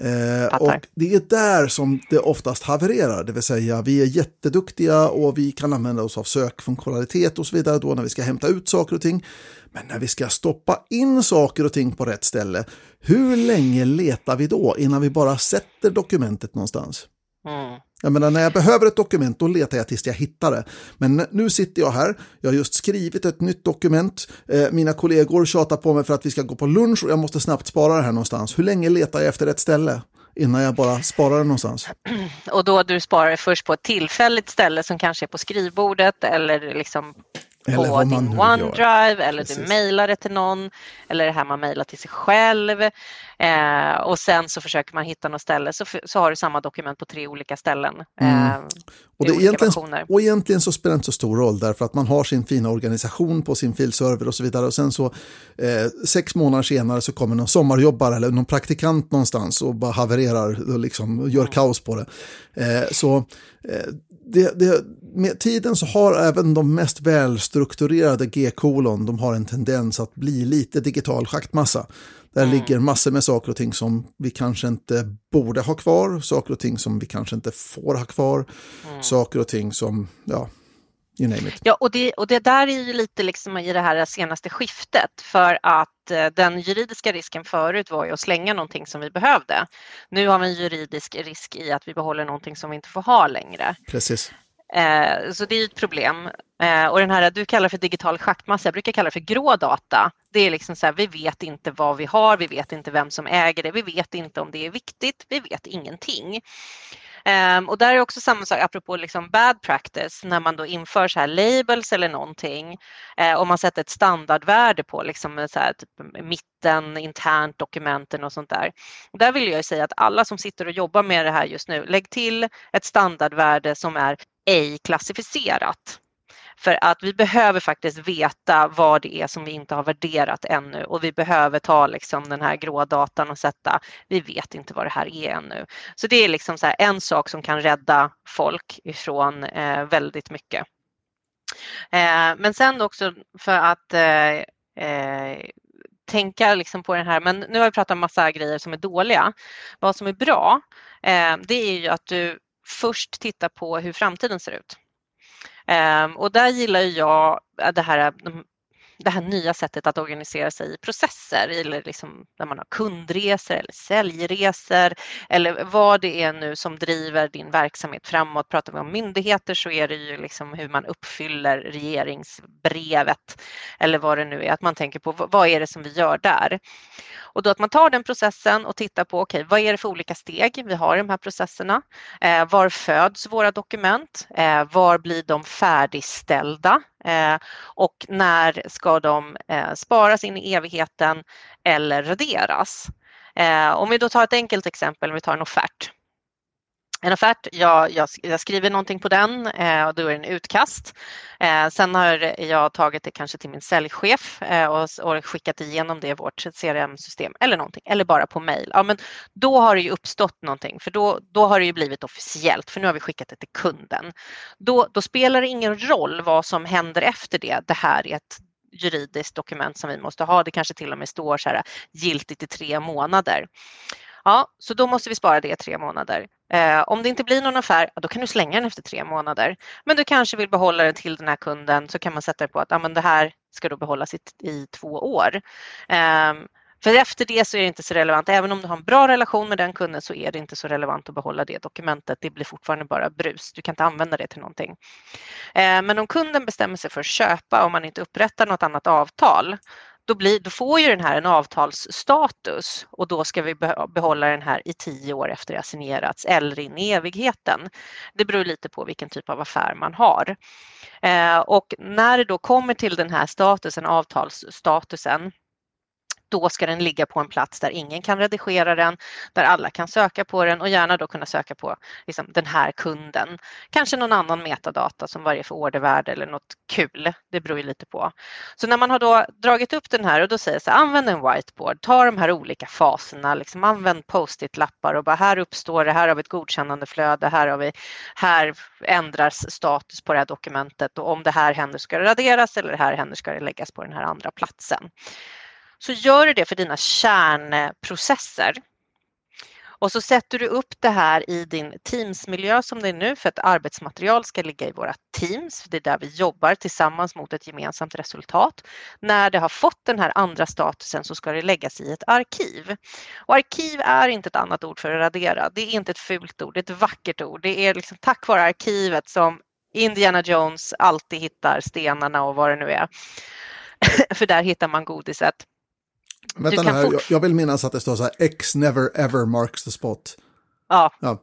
Eh, och det är där som det oftast havererar, det vill säga vi är jätteduktiga och vi kan använda oss av sökfunktionalitet och så vidare då när vi ska hämta ut saker och ting. Men när vi ska stoppa in saker och ting på rätt ställe, hur länge letar vi då innan vi bara sätter dokumentet någonstans? Mm. Jag menar, när jag behöver ett dokument då letar jag tills jag hittar det. Men nu sitter jag här, jag har just skrivit ett nytt dokument, eh, mina kollegor tjatar på mig för att vi ska gå på lunch och jag måste snabbt spara det här någonstans. Hur länge letar jag efter ett ställe? innan jag bara sparar det någonstans. <clears throat> Och då du sparar först på ett tillfälligt ställe som kanske är på skrivbordet eller liksom eller på din OneDrive gör. eller Precis. du mejlar det till någon eller det här man mejlar till sig själv. Eh, och sen så försöker man hitta något ställe så, så har du samma dokument på tre olika ställen. Eh, mm. och, det egentligen, och egentligen så spelar det inte så stor roll därför att man har sin fina organisation på sin filserver och så vidare och sen så eh, sex månader senare så kommer någon sommarjobbare eller någon praktikant någonstans och bara havererar och liksom gör mm. kaos på det. Eh, så eh, det, det, med tiden så har även de mest välstrukturerade G-kolon, de har en tendens att bli lite digital schaktmassa. Där mm. ligger massor med saker och ting som vi kanske inte borde ha kvar, saker och ting som vi kanske inte får ha kvar, mm. saker och ting som, ja, you name it. Ja, och det, och det där är ju lite liksom i det här senaste skiftet för att eh, den juridiska risken förut var ju att slänga någonting som vi behövde. Nu har vi en juridisk risk i att vi behåller någonting som vi inte får ha längre. Precis. Eh, så det är ett problem. Eh, och den här du kallar för digital schackmassa, jag brukar kalla det för grå data. Det är liksom så här, vi vet inte vad vi har, vi vet inte vem som äger det, vi vet inte om det är viktigt, vi vet ingenting. Um, och där är också samma sak apropå liksom bad practice när man då inför så här labels eller någonting uh, och man sätter ett standardvärde på liksom så här, typ mitten, internt, dokumenten och sånt där. Där vill jag säga att alla som sitter och jobbar med det här just nu, lägg till ett standardvärde som är ej klassificerat. För att vi behöver faktiskt veta vad det är som vi inte har värderat ännu och vi behöver ta liksom den här grå datan och sätta, vi vet inte vad det här är ännu. Så det är liksom så en sak som kan rädda folk ifrån eh, väldigt mycket. Eh, men sen också för att eh, eh, tänka liksom på den här, men nu har vi pratat om massa grejer som är dåliga. Vad som är bra, eh, det är ju att du först tittar på hur framtiden ser ut. Ehm, och där gillar jag det här det här nya sättet att organisera sig i processer eller liksom när man har kundresor eller säljresor eller vad det är nu som driver din verksamhet framåt. Pratar vi om myndigheter så är det ju liksom hur man uppfyller regeringsbrevet eller vad det nu är, att man tänker på vad är det som vi gör där? Och då att man tar den processen och tittar på okej, okay, vad är det för olika steg vi har i de här processerna? Eh, var föds våra dokument? Eh, var blir de färdigställda? Eh, och när ska de eh, sparas in i evigheten eller raderas? Eh, om vi då tar ett enkelt exempel, om vi tar en offert en offert, jag, jag, jag, skriver någonting på den eh, och då är det en utkast. Eh, sen har jag tagit det kanske till min säljchef eh, och, och, skickat igenom det i vårt CRM-system eller någonting, eller bara på mail. Ja, men då har det ju uppstått någonting, för då, då har det ju blivit officiellt, för nu har vi skickat det till kunden. Då, då spelar det ingen roll vad som händer efter det. Det här är ett juridiskt dokument som vi måste ha. Det kanske till och med står så här giltigt i tre månader. Ja, så då måste vi spara det i tre månader. Eh, om det inte blir någon affär, då kan du slänga den efter tre månader. Men du kanske vill behålla den till den här kunden så kan man sätta det på att ah, men det här ska då behållas i, i två år. Eh, för efter det så är det inte så relevant. Även om du har en bra relation med den kunden så är det inte så relevant att behålla det dokumentet. Det blir fortfarande bara brus. Du kan inte använda det till någonting. Eh, men om kunden bestämmer sig för att köpa och man inte upprättar något annat avtal då, blir, då får ju den här en avtalsstatus och då ska vi behålla den här i tio år efter det har signerats eller in i evigheten. Det beror lite på vilken typ av affär man har. Eh, och när det då kommer till den här statusen, avtalsstatusen, då ska den ligga på en plats där ingen kan redigera den, där alla kan söka på den och gärna då kunna söka på liksom, den här kunden. Kanske någon annan metadata som varje för ordervärde eller något kul. Det beror ju lite på. Så när man har då dragit upp den här och då säger så här, använd en whiteboard, ta de här olika faserna, liksom använd post-it-lappar och bara här uppstår det, här har vi ett godkännande flöde, här har vi, här ändras status på det här dokumentet och om det här händer ska det raderas eller det här händer ska det läggas på den här andra platsen så gör du det för dina kärnprocesser. Och så sätter du upp det här i din Teamsmiljö som det är nu för att arbetsmaterial ska ligga i våra Teams. Det är där vi jobbar tillsammans mot ett gemensamt resultat. När det har fått den här andra statusen så ska det läggas i ett arkiv. Och arkiv är inte ett annat ord för att radera. Det är inte ett fult ord, det är ett vackert ord. Det är liksom tack vare arkivet som Indiana Jones alltid hittar stenarna och vad det nu är. <laughs> för där hittar man godiset. Vänta nu här, fort... jag vill minnas att det står så här, X never ever marks the spot. Ja. ja.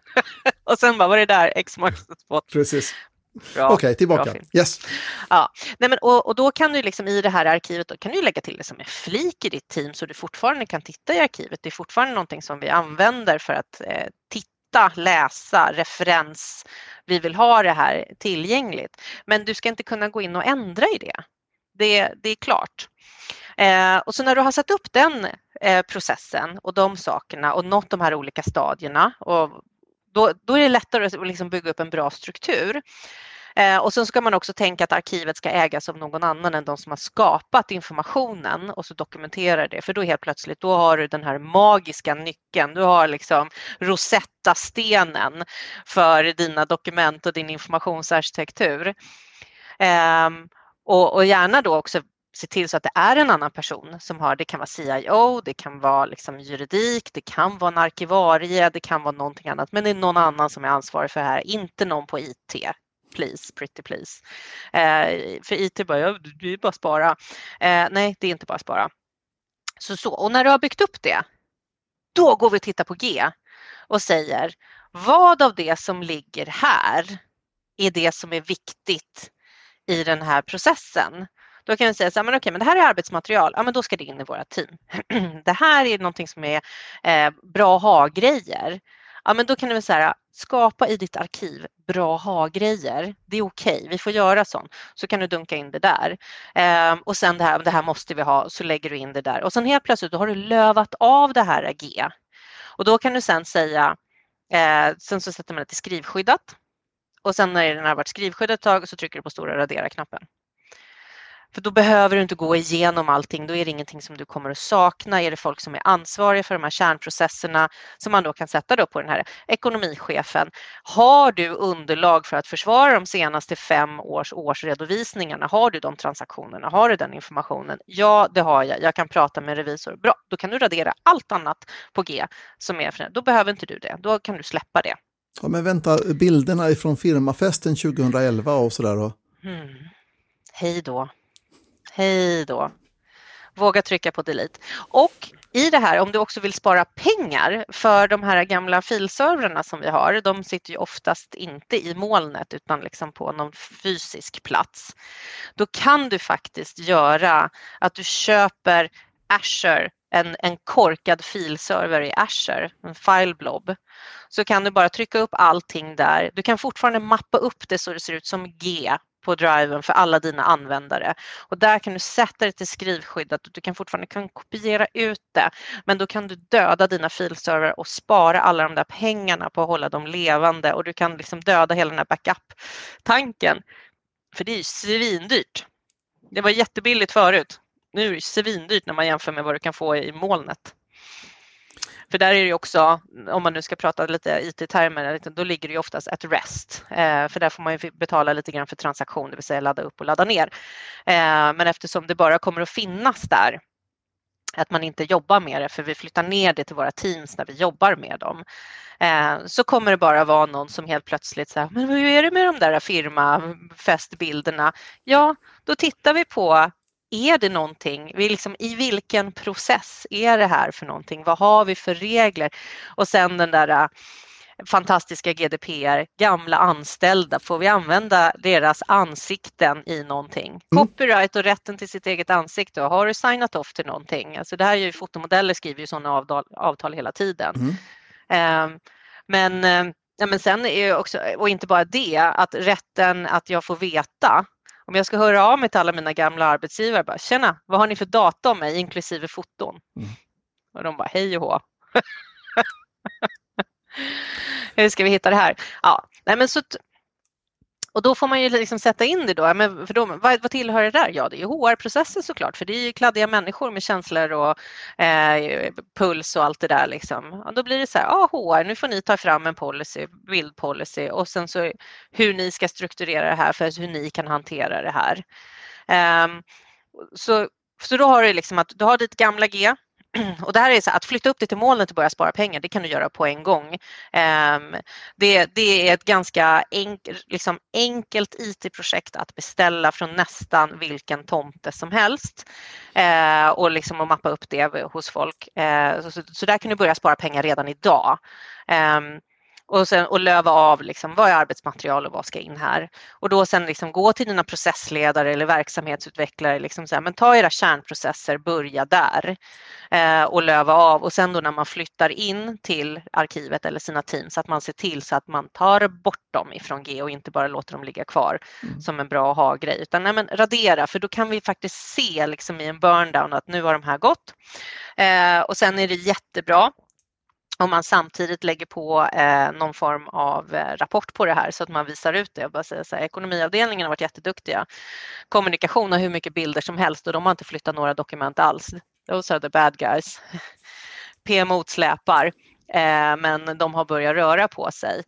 <laughs> och sen bara, vad är det där? X marks the spot. Precis. Okej, okay, tillbaka. Yes. Ja, Nej, men, och, och, då kan du liksom i det här arkivet då kan du lägga till det som en flik i ditt team så du fortfarande kan titta i arkivet. Det är fortfarande någonting som vi använder för att eh, titta, läsa, referens. Vi vill ha det här tillgängligt. Men du ska inte kunna gå in och ändra i det. Det, det är klart. Eh, och så när du har satt upp den eh, processen och de sakerna och nått de här olika stadierna och då, då är det lättare att liksom bygga upp en bra struktur. Eh, och sen ska man också tänka att arkivet ska ägas av någon annan än de som har skapat informationen och så dokumenterar det. För då helt plötsligt, då har du den här magiska nyckeln. Du har liksom Rosetta-stenen för dina dokument och din informationsarkitektur. Eh, och, och, gärna då också se till så att det är en annan person som har, det kan vara CIO, det kan vara liksom juridik, det kan vara en arkivarie, det kan vara någonting annat, men det är någon annan som är ansvarig för det här, inte någon på IT. Please, pretty please. Eh, för IT bara, ja, det är bara spara. Eh, nej, det är inte bara spara. Så, så, och när du har byggt upp det, då går vi och tittar på G och säger vad av det som ligger här är det som är viktigt i den här processen. Då kan vi säga så här, men okej, men det här är arbetsmaterial, ja men då ska det in i våra team. <clears throat> det här är någonting som är eh, bra att ha-grejer. Ja men då kan vi säga, skapa i ditt arkiv bra ha-grejer. Det är okej, okay. vi får göra sånt. Så kan du dunka in det där. Eh, och sen det här, det här måste vi ha, så lägger du in det där. Och sen helt plötsligt då har du lövat av det här G. Och då kan du sen säga, eh, sen så sätter man det till skrivskyddat. Och sen när den har varit skrivskyddat ett tag så trycker du på stora radera-knappen. För då behöver du inte gå igenom allting, då är det ingenting som du kommer att sakna. Är det folk som är ansvariga för de här kärnprocesserna som man då kan sätta då på den här ekonomichefen. Har du underlag för att försvara de senaste fem års årsredovisningarna? Har du de transaktionerna? Har du den informationen? Ja, det har jag. Jag kan prata med revisor. Bra, då kan du radera allt annat på G som är för Då behöver inte du det. Då kan du släppa det. Ja, men vänta, bilderna ifrån firmafesten 2011 och sådär då? Mm. Hej då. Hej då. Våga trycka på delete. Och i det här, om du också vill spara pengar för de här gamla filservrarna som vi har, de sitter ju oftast inte i molnet utan liksom på någon fysisk plats. Då kan du faktiskt göra att du köper Azure en, en korkad filserver i Azure, en fileblob, så kan du bara trycka upp allting där. Du kan fortfarande mappa upp det så det ser ut som G på driven för alla dina användare. Och där kan du sätta det till skrivskyddat och du kan fortfarande kan kopiera ut det. Men då kan du döda dina filserver och spara alla de där pengarna på att hålla dem levande och du kan liksom döda hela den här backup-tanken. För det är ju svindyrt. Det var jättebilligt förut. Nu är det svindyrt när man jämför med vad du kan få i molnet. För där är det också, om man nu ska prata lite IT-termer, då ligger det ju oftast ett rest. Eh, för där får man ju betala lite grann för transaktion, det vill säga ladda upp och ladda ner. Eh, men eftersom det bara kommer att finnas där att man inte jobbar med det för vi flyttar ner det till våra teams när vi jobbar med dem. Eh, så kommer det bara vara någon som helt plötsligt säger, men hur är det med de där firmafestbilderna? Ja, då tittar vi på är det någonting, liksom, i vilken process är det här för någonting? Vad har vi för regler? Och sen den där äh, fantastiska GDPR, gamla anställda, får vi använda deras ansikten i någonting? Mm. Copyright och rätten till sitt eget ansikte, har du signat off till någonting? Alltså det här är ju fotomodeller skriver ju sådana avtal, avtal hela tiden. Mm. Um, men, ja, men sen är ju också, och inte bara det, att rätten att jag får veta om jag ska höra av mig till alla mina gamla arbetsgivare, bara, tjena, vad har ni för data om mig inklusive foton? Mm. Och de bara, hej och hå. <laughs> Hur ska vi hitta det här? Ja, nej men så och då får man ju liksom sätta in det då. Men för då vad, vad tillhör det där? Ja, det är HR-processen såklart, för det är ju kladdiga människor med känslor och eh, puls och allt det där. Liksom. Och då blir det så här, ah, HR, nu får ni ta fram en policy, bildpolicy och sen så hur ni ska strukturera det här för hur ni kan hantera det här. Eh, så, så då har du liksom att du har ditt gamla G <clears throat> och det här är så att flytta upp det till molnet och börja spara pengar, det kan du göra på en gång. Ehm, det, det är ett ganska enk, liksom enkelt IT-projekt att beställa från nästan vilken tomte som helst eh, och liksom att mappa upp det hos folk. Eh, så, så där kan du börja spara pengar redan idag. Ehm, och, sen, och löva av liksom, vad är arbetsmaterial och vad ska in här. Och då sen liksom gå till dina processledare eller verksamhetsutvecklare, liksom så här, men ta era kärnprocesser, börja där eh, och löva av och sen då när man flyttar in till arkivet eller sina teams att man ser till så att man tar bort dem ifrån G och inte bara låter dem ligga kvar mm. som en bra ha-grej utan nej, men radera för då kan vi faktiskt se liksom i en burndown att nu har de här gått. Eh, och sen är det jättebra om man samtidigt lägger på eh, någon form av eh, rapport på det här så att man visar ut det. bara säger så här, ekonomiavdelningen har varit jätteduktiga. Kommunikation har hur mycket bilder som helst och de har inte flyttat några dokument alls. Those are the bad guys. <laughs> PMO släpar. Eh, men de har börjat röra på sig.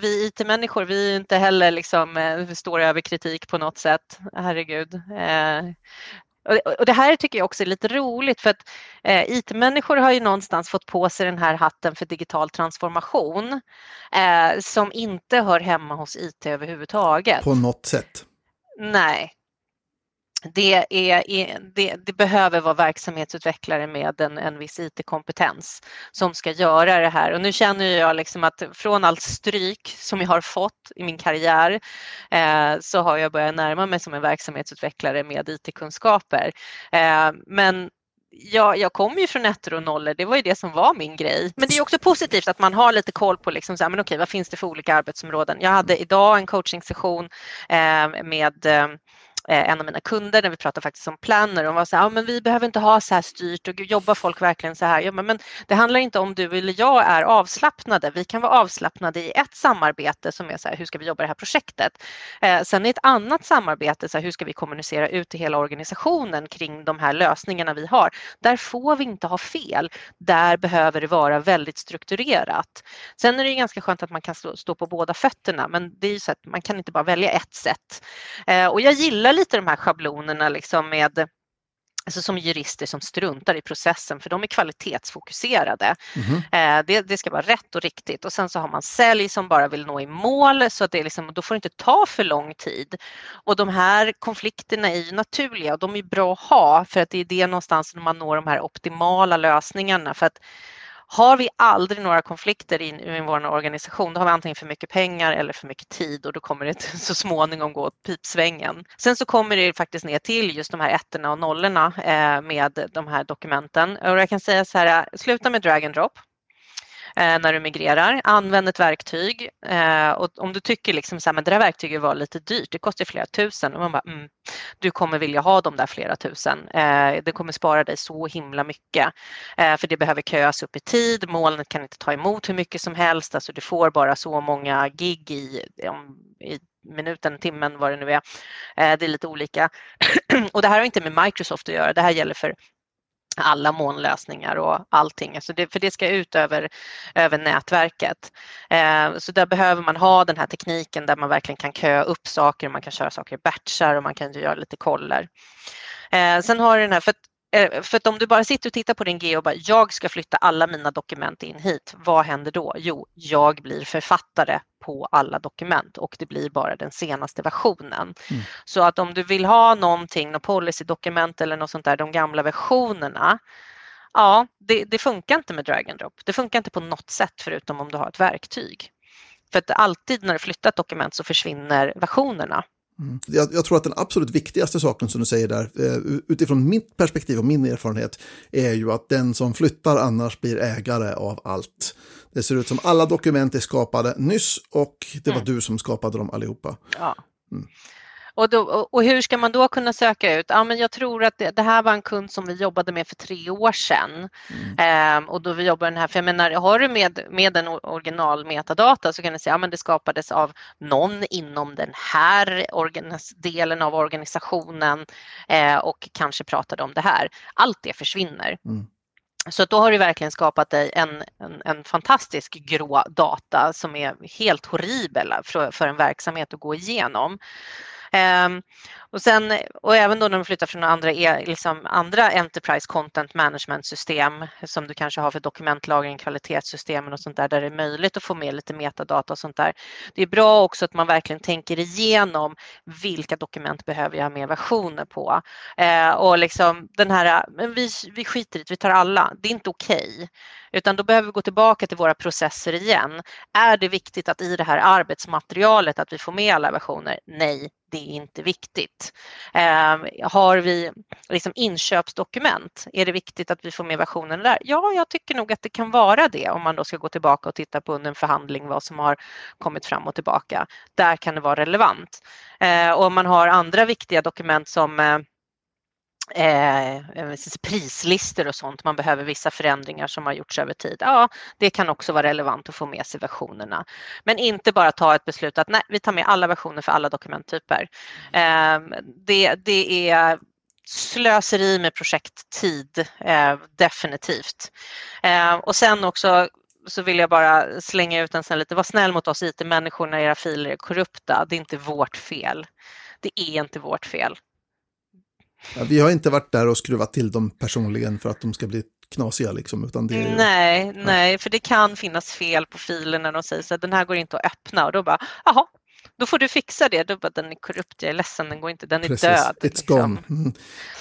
Vi IT-människor, vi är inte heller liksom, eh, står över kritik på något sätt. Herregud. Eh, och det här tycker jag också är lite roligt för att eh, IT-människor har ju någonstans fått på sig den här hatten för digital transformation eh, som inte hör hemma hos IT överhuvudtaget. På något sätt? Nej, det, är, det, det, behöver vara verksamhetsutvecklare med en, en viss IT-kompetens som ska göra det här. Och nu känner jag liksom att från allt stryk som jag har fått i min karriär eh, så har jag börjat närma mig som en verksamhetsutvecklare med IT-kunskaper. Eh, men jag, jag kommer ju från ettor och nollor, det var ju det som var min grej. Men det är också positivt att man har lite koll på liksom så här, men okej, vad finns det för olika arbetsområden. Jag hade idag en coachingsession eh, med eh, eh, en av mina kunder när vi pratade faktiskt om planner. De var så här, ja, men vi behöver inte ha så här styrt och jobbar folk verkligen så här? Ja, men, men det handlar inte om du eller jag är avslappnade. Vi kan vara avslappnade i ett samarbete som är så här, hur ska vi jobba det här projektet? Eh, sen i ett annat samarbete, så här, hur ska vi kommunicera ut till hela organisationen kring de här lösningarna vi har? Där får vi inte ha fel. Där behöver det vara väldigt strukturerat. Sen är det ganska skönt att man kan stå, stå på båda fötterna, men det är ju så att man kan inte bara välja ett sätt. Eh, och jag gillar lite de här schablonerna liksom med Alltså som jurister som struntar i processen för de är kvalitetsfokuserade. Mm. det, det, ska vara rätt och riktigt och sen så har man sälj som bara vill nå i mål så att det liksom, då får det inte ta för lång tid. Och de här konflikterna är ju naturliga och de är bra att ha för att det är det någonstans när man når de här optimala lösningarna. För att har vi aldrig några konflikter i, i vår organisation, då har vi antingen för mycket pengar eller för mycket tid och då kommer det <laughs> så småningom gå åt pipsvängen. Sen så kommer det faktiskt ner till just de här ettorna och nollorna eh, med de här dokumenten. Och jag kan säga så här, eh, sluta med drag and drop Eh, när du migrerar. Använd ett verktyg eh, och om du tycker liksom så här, men det där verktyget var lite dyrt, det kostar flera tusen och man bara, mm, du kommer vilja ha de där flera tusen. Eh, det kommer spara dig så himla mycket eh, för det behöver köas upp i tid. Molnet kan inte ta emot hur mycket som helst, alltså du får bara så många gig i, i minuten, timmen, vad det nu är. Eh, det är lite olika. <clears throat> och det här har inte med Microsoft att göra, det här gäller för alla molnlösningar och allting. Alltså det, för det ska ut över, över nätverket. Eh, så där behöver man ha den här tekniken där man verkligen kan köa upp saker, man kan köra saker i batchar och man kan göra lite koller. Eh, sen har du den här, för att för att om du bara sitter och tittar på din G och bara jag ska flytta alla mina dokument in hit, vad händer då? Jo, jag blir författare på alla dokument och det blir bara den senaste versionen. Mm. Så att om du vill ha någonting, något policydokument eller något sånt där, de gamla versionerna, ja, det, det funkar inte med drag and drop. Det funkar inte på något sätt förutom om du har ett verktyg. För att alltid när du flyttar ett dokument så försvinner versionerna Mm. Jag, jag, tror att den absolut viktigaste saken som du säger där, eh, utifrån mitt perspektiv och min erfarenhet, är ju att den som flyttar annars blir ägare av allt. Det ser ut som alla dokument är skapade nyss och det var mm. du som skapade dem allihopa. Ja. Mm. Och, då, och, hur ska man då kunna söka ut? Ja, men jag tror att det, det här var en kund som vi jobbade med för tre år sedan. Mm. Eh, och då vi jobbar den här, för jag menar, har du med, med en original metadata så kan du säga att ja, det skapades av någon inom den här delen av organisationen eh, och kanske pratade om det här. Allt det försvinner. Mm. Så då har du verkligen skapat dig en, en, en, fantastisk grå data som är helt horribel för, för en verksamhet att gå igenom. Um, och, sen, och även då när de flyttar från andra, e-, liksom andra Enterprise Content Management system som du kanske har för dokumentlagring, kvalitetssystemen och sånt där, där det är möjligt att få med lite metadata och sånt där. Det är bra också att man verkligen tänker igenom vilka dokument behöver jag ha mer versioner på? Eh, och liksom den här, men vi, vi skiter i det, vi tar alla, det är inte okej. Okay. Utan då behöver vi gå tillbaka till våra processer igen. Är det viktigt att i det här arbetsmaterialet att vi får med alla versioner? Nej, det är inte viktigt. Eh, har vi liksom inköpsdokument, är det viktigt att vi får med versionen där? Ja, jag tycker nog att det kan vara det om man då ska gå tillbaka och titta på under en förhandling vad som har kommit fram och tillbaka. Där kan det vara relevant. Eh, och om man har andra viktiga dokument som eh, eh, eh prislistor och sånt, man behöver vissa förändringar som har gjorts över tid. Ja, det kan också vara relevant att få med sig versionerna. Men inte bara ta ett beslut att nej, vi tar med alla versioner för alla dokumenttyper. Eh, det, det är slöseri med projekttid, eh, definitivt. Eh, och sen också så vill jag bara slänga ut en sån lite, var snäll mot oss IT-människor när era filer är korrupta. Det är inte vårt fel. Det är inte vårt fel. Ja, vi har inte varit där och skruvat till dem personligen för att de ska bli knasiga liksom. Utan det är, nej, nej, för det kan finnas fel på filen när de säger så att den här går inte att öppna och då bara, jaha, då får du fixa det. Du bara, den är korrupt, jag är ledsen, den går inte, den är Precis. död. It's liksom. gone. Mm.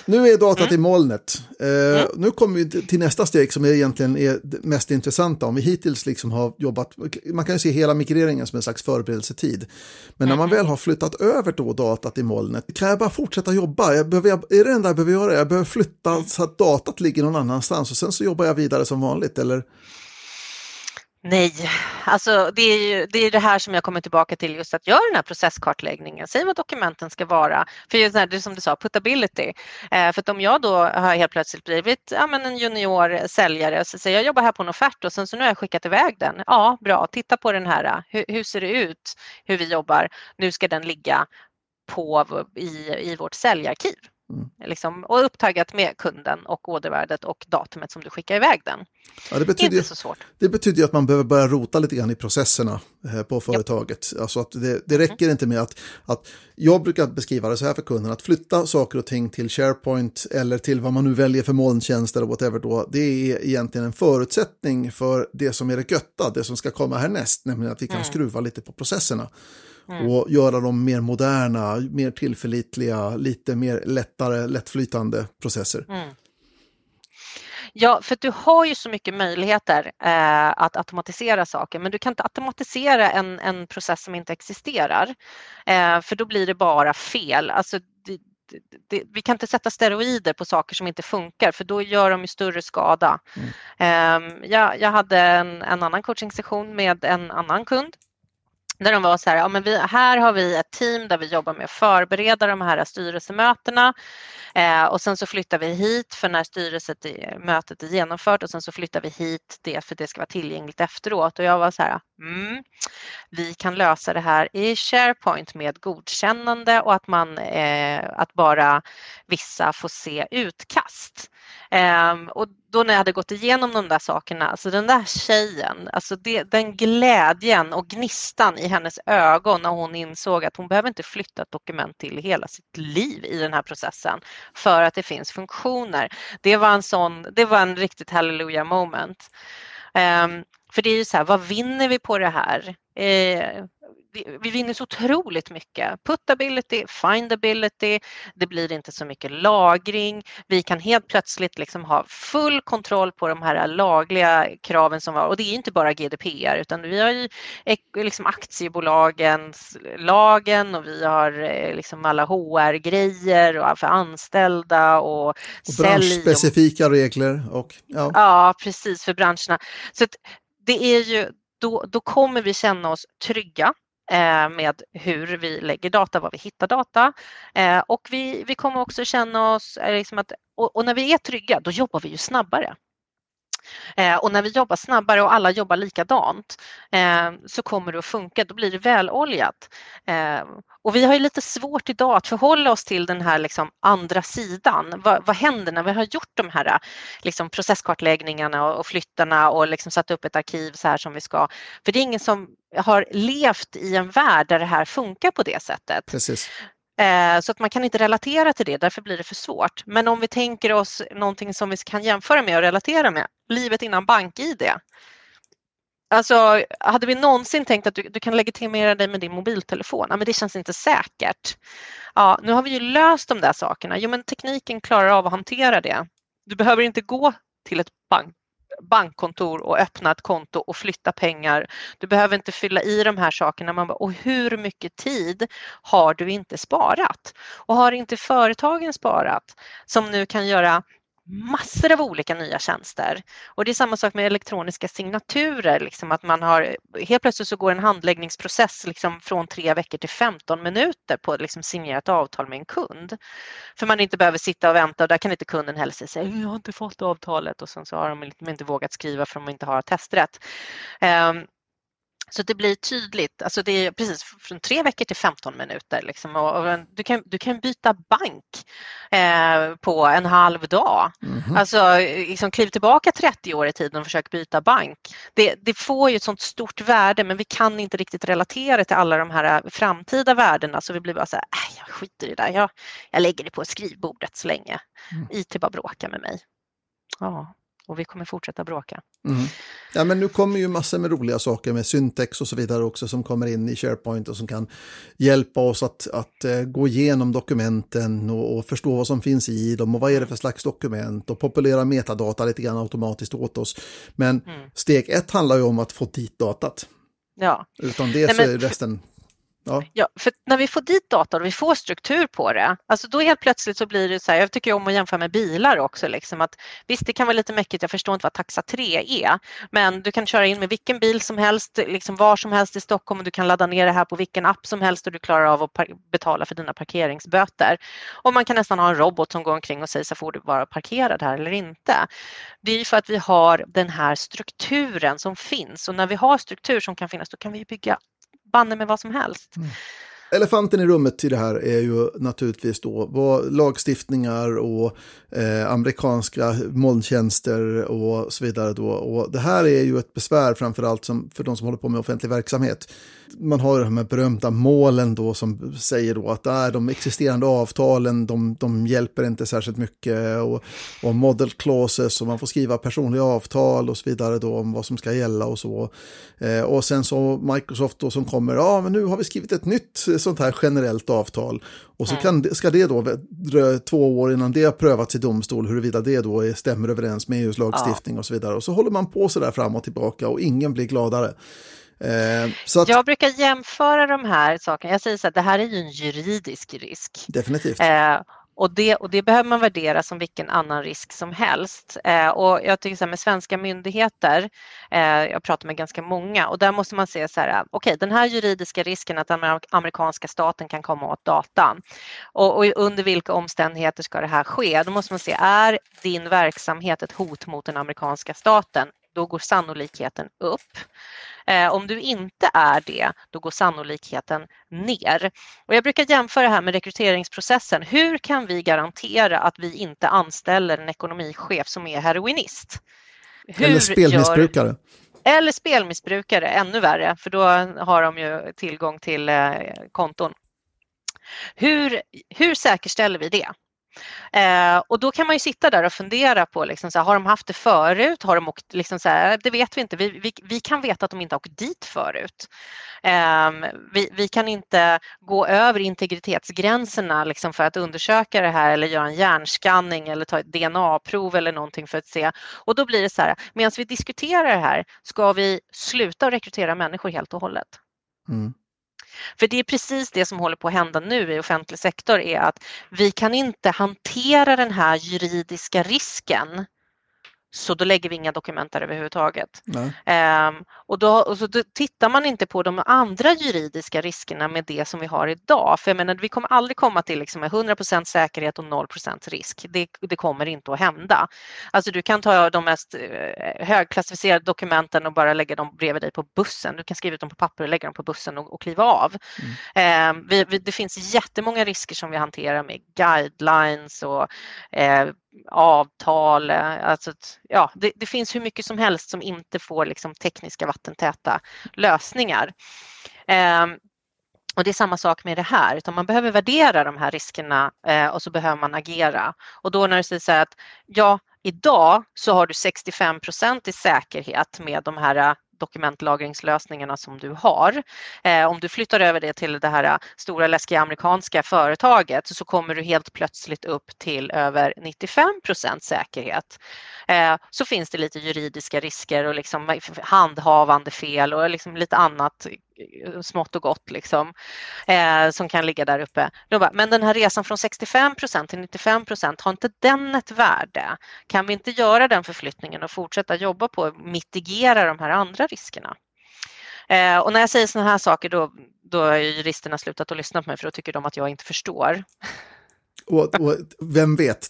Nu är datat i molnet. Eh, Nu kommer vi till nästa steg som är egentligen är det mest intressanta. Om vi hittills liksom har jobbat, man kan ju se hela migreringen som en slags förberedelsetid. Men när man väl har flyttat över då datat i molnet, kan jag bara fortsätta jobba? Jag behöver, är det enda jag behöver göra? Jag behöver flytta så att datat ligger någon annanstans och sen så jobbar jag vidare som vanligt, eller? Nej, alltså det är ju det, är det här som jag kommer tillbaka till just att göra den här processkartläggningen. Säg vad dokumenten ska vara. För just det, här, det är som du sa, putability. Eh, för att om jag då har helt plötsligt blivit ja, men en junior säljare och så säger jag jobbar här på en offert och sen så nu har jag skickat iväg den. Ja, bra, titta på den här. Hur, hur ser det ut hur vi jobbar? Nu ska den ligga på, i, i vårt säljarkiv. Mm. Liksom, och upptaggat med kunden och ordervärdet och datumet som du skickar iväg den. Ja, det, betyder, Inte så svårt. det betyder att man behöver börja rota lite grann i processerna eh, på företaget. Alltså att det, det räcker inte med att, att, jag brukar beskriva det så här för kunden, att flytta saker och ting till SharePoint eller till vad man nu väljer för molntjänster och whatever då, det är egentligen en förutsättning för det som är det götta, det som ska komma härnäst, nämligen att vi kan Mm. skruva lite på processerna. Och göra dem mer moderna, mer tillförlitliga, lite mer lättare, lättflytande processer. Mm. Ja, för du har ju så mycket möjligheter eh, att automatisera saker, men du kan inte automatisera en, en process som inte existerar, eh, för då blir det bara fel. Alltså, det, det, det, vi kan inte sätta steroider på saker som inte funkar, för då gör de ju större skada. Eh, jag, jag hade en, en annan coachingsession med en annan kund där de var så här, ja, men vi, här har vi ett team där vi jobbar med att förbereda de här styrelsemötena eh, och sen så flyttar vi hit för när styrelsemötet är genomfört och sen så flyttar vi hit det för det ska vara tillgängligt efteråt och jag var så här, mm, vi kan lösa det här i SharePoint med godkännande och att man, eh, att bara vissa får se utkast. Ehm, och då när jag hade gått igenom de där sakerna, alltså den där tjejen, alltså det, den glädjen och gnistan i hennes ögon när hon insåg att hon behöver inte flytta ett dokument till hela sitt liv i den här processen för att det finns funktioner. Det var en sån, det var en riktigt hallelujah moment. Ehm, för det är ju så här, vad vinner vi på det här? Eh, vi, vi vinner så otroligt mycket. Putability, findability, det blir inte så mycket lagring. Vi kan helt plötsligt liksom ha full kontroll på de här lagliga kraven som var och det är inte bara GDPR utan vi har ju liksom aktiebolagens lagen och vi har eh, liksom alla HR-grejer och för anställda och, Och sälj och branschspecifika regler och ja. Ja, precis för branscherna. Så det är ju, då, då kommer vi känna oss trygga Eh, med hur vi lägger data, var vi hittar data eh, och vi, vi kommer också känna oss, eh, liksom att, och, och när vi är trygga då jobbar vi ju snabbare. Och när vi jobbar snabbare och alla jobbar likadant så kommer det att funka, då blir det väloljat. Och vi har ju lite svårt idag att förhålla oss till den här liksom andra sidan. Vad, vad händer när vi har gjort de här liksom processkartläggningarna och, och flyttarna och liksom satt upp ett arkiv så här som vi ska? För det är ingen som har levt i en värld där det här funkar på det sättet. Precis. Eh, Så att man kan inte relatera till det, därför blir det för svårt. Men om vi tänker oss någonting som vi kan jämföra med och relatera med, livet innan bank-id. Alltså, hade vi någonsin tänkt att du, du kan legitimera dig med din mobiltelefon? Ja, men det känns inte säkert. Ja, nu har vi ju löst de där sakerna. Jo, men tekniken klarar av att hantera det. Du behöver inte gå till ett bank, bankkontor och öppna ett konto och flytta pengar. Du behöver inte fylla i de här sakerna. Man bara, och hur mycket tid har du inte sparat? Och har inte företagen sparat som nu kan göra massor av olika nya tjänster. Och det är samma sak med elektroniska signaturer, liksom att man har helt plötsligt så går en handläggningsprocess liksom från tre veckor till 15 minuter på att liksom signerat avtal med en kund. För man inte behöver sitta och vänta och där kan inte kunden heller säga jag har inte fått avtalet och sen så har de inte vågat skriva för de inte har testrätt. Um, så det blir tydligt, alltså det är precis från tre veckor till 15 minuter. Liksom. Och, och du, kan, du kan byta bank eh, på en halv dag. Mhm. Alltså liksom, kliv tillbaka 30 år i tiden och försök byta bank. Det, det får ju ett sånt stort värde men vi kan inte riktigt relatera till alla de här framtida värdena så vi blir bara så här, äh, jag skiter i det där, jag, jag lägger det på skrivbordet så länge. Mm. IT bara bråkar med mig. Ja. Och vi kommer fortsätta bråka. Mm. Ja, men nu kommer ju massor med roliga saker med syntex och så vidare också som kommer in i SharePoint och som kan hjälpa oss att, att uh, gå igenom dokumenten och, och, förstå vad som finns i dem och vad är det för slags dokument och populera metadata lite grann automatiskt åt oss. Men mm. steg ett handlar ju om att få dit datat. Ja. Utan det Nej, så är resten Ja. ja, för när vi får dit data och vi får struktur på det, alltså då helt plötsligt så blir det så här, jag tycker om att jämföra med bilar också, liksom att visst det kan vara lite mäckigt, jag förstår inte vad taxa 3 är, men du kan köra in med vilken bil som helst, liksom var som helst i Stockholm och du kan ladda ner det här på vilken app som helst och du klarar av att betala för dina parkeringsböter. Och man kan nästan ha en robot som går omkring och säger så får du vara parkerad här eller inte. Det är ju för att vi har den här strukturen som finns och när vi har struktur som kan finnas då kan vi bygga banne med vad som helst. Mm. Elefanten i rummet till det här är ju naturligtvis då vad lagstiftningar och eh, amerikanska molntjänster och så vidare. Då. Och det här är ju ett besvär framförallt som, för de som håller på med offentlig verksamhet. Man har de här berömda målen då som säger då att äh, de existerande avtalen de, de hjälper inte särskilt mycket och, och model clauses och man får skriva personliga avtal och så vidare då om vad som ska gälla och så. Eh, och sen så Microsoft då som kommer, ja men nu har vi skrivit ett nytt sånt här generellt avtal. Och så kan, ska det då dröja två år innan det har prövats i domstol huruvida det då stämmer överens med EUs lagstiftning ja. och så vidare. Och så håller man på så där fram och tillbaka och ingen blir gladare. Eh, att, jag brukar jämföra de här sakerna. Jag säger så att det här är ju en juridisk risk. Definitivt. Eh, och det, och det behöver man värdera som vilken annan risk som helst. Eh, och jag tycker så här med svenska myndigheter, eh, jag pratar med ganska många och där måste man se så här, okej okay, den här juridiska risken att den amerikanska staten kan komma åt datan och, och, under vilka omständigheter ska det här ske? Då måste man se, är din verksamhet ett hot mot den amerikanska staten? Då går sannolikheten upp. Eh, om du inte är det, då går sannolikheten ner. Och jag brukar jämföra det här med rekryteringsprocessen. Hur kan vi garantera att vi inte anställer en ekonomichef som är heroinist? Hur Eller spelmissbrukare. Gör... Eller spelmissbrukare, ännu värre, för då har de ju tillgång till eh, konton. Hur, hur säkerställer vi det? Eh, och då kan man ju sitta där och fundera på, liksom, så här, har de haft det förut? Har de åkt, liksom, så här, det vet vi inte. Vi, vi, vi, kan veta att de inte har åkt dit förut. Eh, vi, vi, kan inte gå över integritetsgränserna liksom, för att undersöka det här eller göra en hjärnskanning eller ta ett DNA-prov eller någonting för att se. Och då blir det så här, medan vi diskuterar det här, ska vi sluta rekrytera människor helt och hållet? Mm. För det är precis det som håller på att hända nu i offentlig sektor är att vi kan inte hantera den här juridiska risken så då lägger vi inga dokument där överhuvudtaget. Um, och, då, och så då tittar man inte på de andra juridiska riskerna med det som vi har idag. För jag menar, vi kommer aldrig komma till liksom 100% säkerhet och 0% risk. Det, det, kommer inte att hända. Alltså du kan ta de mest eh, högklassificerade dokumenten och bara lägga dem bredvid dig på bussen. Du kan skriva ut dem på papper och lägga dem på bussen och, och kliva av. Mm. Um, vi, vi, det finns jättemånga risker som vi hanterar med guidelines och eh, avtal. Eh, alltså, ja, det, det, finns hur mycket som helst som inte får liksom, tekniska vattentäta lösningar. Ehm, och det är samma sak med det här, utan man behöver värdera de här riskerna eh, och så behöver man agera. Och då när du säger så här att ja, idag så har du 65 procent i säkerhet med de här eh, dokumentlagringslösningarna som du har. Eh, om du flyttar över det till det här eh, stora läskiga amerikanska företaget så kommer du helt plötsligt upp till över 95% säkerhet. Eh, så finns det lite juridiska risker och liksom handhavande fel och liksom lite annat Eh, smått och gott liksom, eh, som kan ligga där uppe. Bara, men den här resan från 65 procent till 95 procent, har inte den ett värde? Kan vi inte göra den förflyttningen och fortsätta jobba på att mitigera de här andra riskerna? Eh, och när jag säger sådana här saker då, då har juristerna slutat att lyssna på mig för då tycker de att jag inte förstår. Och, och vem vet,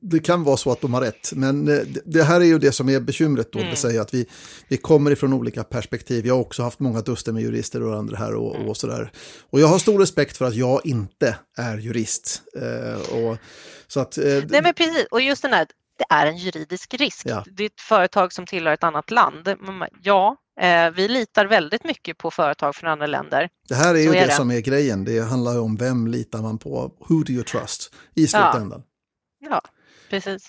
det kan vara så att de har rätt, men eh, det här är ju det som är bekymret då, mm. det säga att vi, vi kommer ifrån olika perspektiv. Jag har också haft många duster med jurister och andra här och, mm. och sådär. Och jag har stor respekt för att jag inte är jurist. Eh, och, så att, eh, Nej men precis, och just den här, det är en juridisk risk. Ja. Det är ett företag som tillhör ett annat land. Ja, eh, vi litar väldigt mycket på företag från andra länder. Det här är ju är det, det, som är grejen. Det handlar om vem litar man på. Who do you trust? I slutändan. Ja. Precis.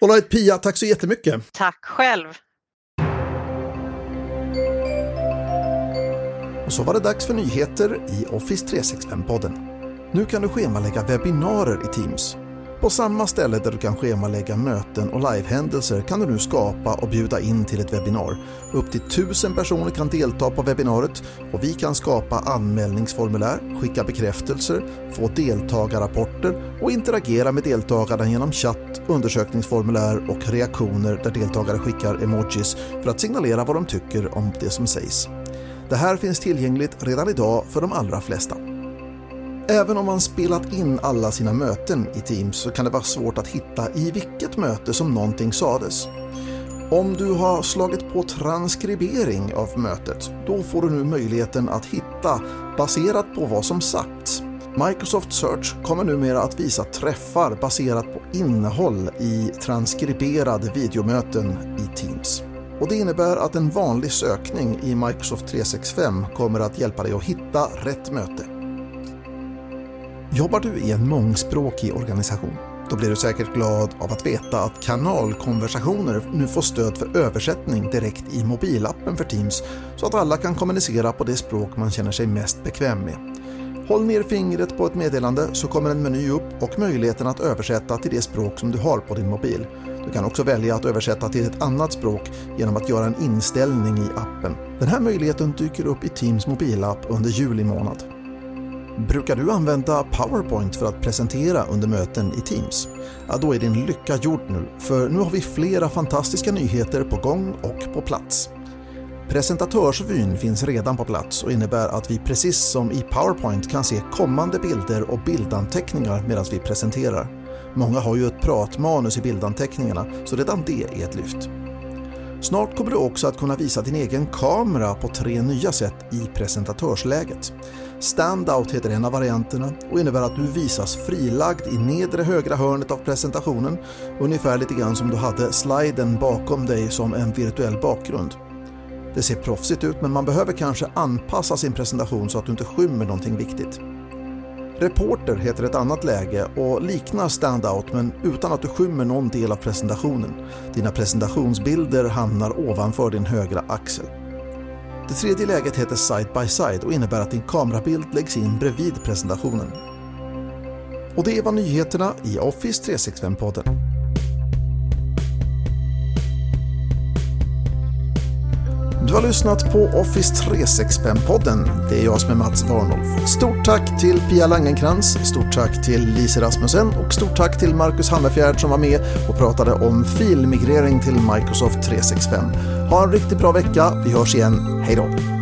Alright Pia, tack så jättemycket. Tack själv. Och så var det dags för nyheter i Office 365-podden. Nu kan du schemalägga webbinarier i Teams. På samma ställe där du kan schemalägga möten och livehändelser kan du nu skapa och bjuda in till ett webbinar. Upp till tusen personer kan delta på webbinariet och vi kan skapa anmälningsformulär, skicka bekräftelser, få deltagarrapporter och interagera med deltagarna genom chatt, undersökningsformulär och reaktioner där deltagare skickar emojis för att signalera vad de tycker om det som sägs. Det här finns tillgängligt redan idag för de allra flesta. Även om man spelat in alla sina möten i Teams så kan det vara svårt att hitta i vilket möte som någonting sades. Om du har slagit på transkribering av mötet, då får du nu möjligheten att hitta baserat på vad som sagts. Microsoft Search kommer numera att visa träffar baserat på innehåll i transkriberade videomöten i Teams. Och Det innebär att en vanlig sökning i Microsoft 365 kommer att hjälpa dig att hitta rätt möte. Jobbar du i en mångspråkig organisation? Då blir du säkert glad av att veta att kanalkonversationer nu får stöd för översättning direkt i mobilappen för Teams så att alla kan kommunicera på det språk man känner sig mest bekväm med. Håll ner fingret på ett meddelande så kommer en meny upp och möjligheten att översätta till det språk som du har på din mobil. Du kan också välja att översätta till ett annat språk genom att göra en inställning i appen. Den här möjligheten dyker upp i Teams mobilapp under juli månad. Brukar du använda PowerPoint för att presentera under möten i Teams? Ja, då är din lycka gjord nu, för nu har vi flera fantastiska nyheter på gång och på plats. Presentatörsvyn finns redan på plats och innebär att vi precis som i PowerPoint kan se kommande bilder och bildanteckningar medan vi presenterar. Många har ju ett pratmanus i bildanteckningarna, så redan det är ett lyft. Snart kommer du också att kunna visa din egen kamera på tre nya sätt i presentatörsläget. Standout heter en av varianterna och innebär att du visas frilagd i nedre högra hörnet av presentationen, ungefär lite grann som du hade sliden bakom dig som en virtuell bakgrund. Det ser proffsigt ut men man behöver kanske anpassa sin presentation så att du inte skymmer någonting viktigt. Reporter heter ett annat läge och liknar standout men utan att du skymmer någon del av presentationen. Dina presentationsbilder hamnar ovanför din högra axel. Det tredje läget heter side by side och innebär att din kamerabild läggs in bredvid presentationen. Och det var nyheterna i Office 365-podden. Du har lyssnat på Office 365-podden. Det är jag som är Mats Warnolf. Stort tack till Pia Langenkrans, stort tack till Lise Rasmussen och stort tack till Marcus Hammerfjärd som var med och pratade om filmigrering till Microsoft 365. Ha en riktigt bra vecka. Vi hörs igen. Hej då!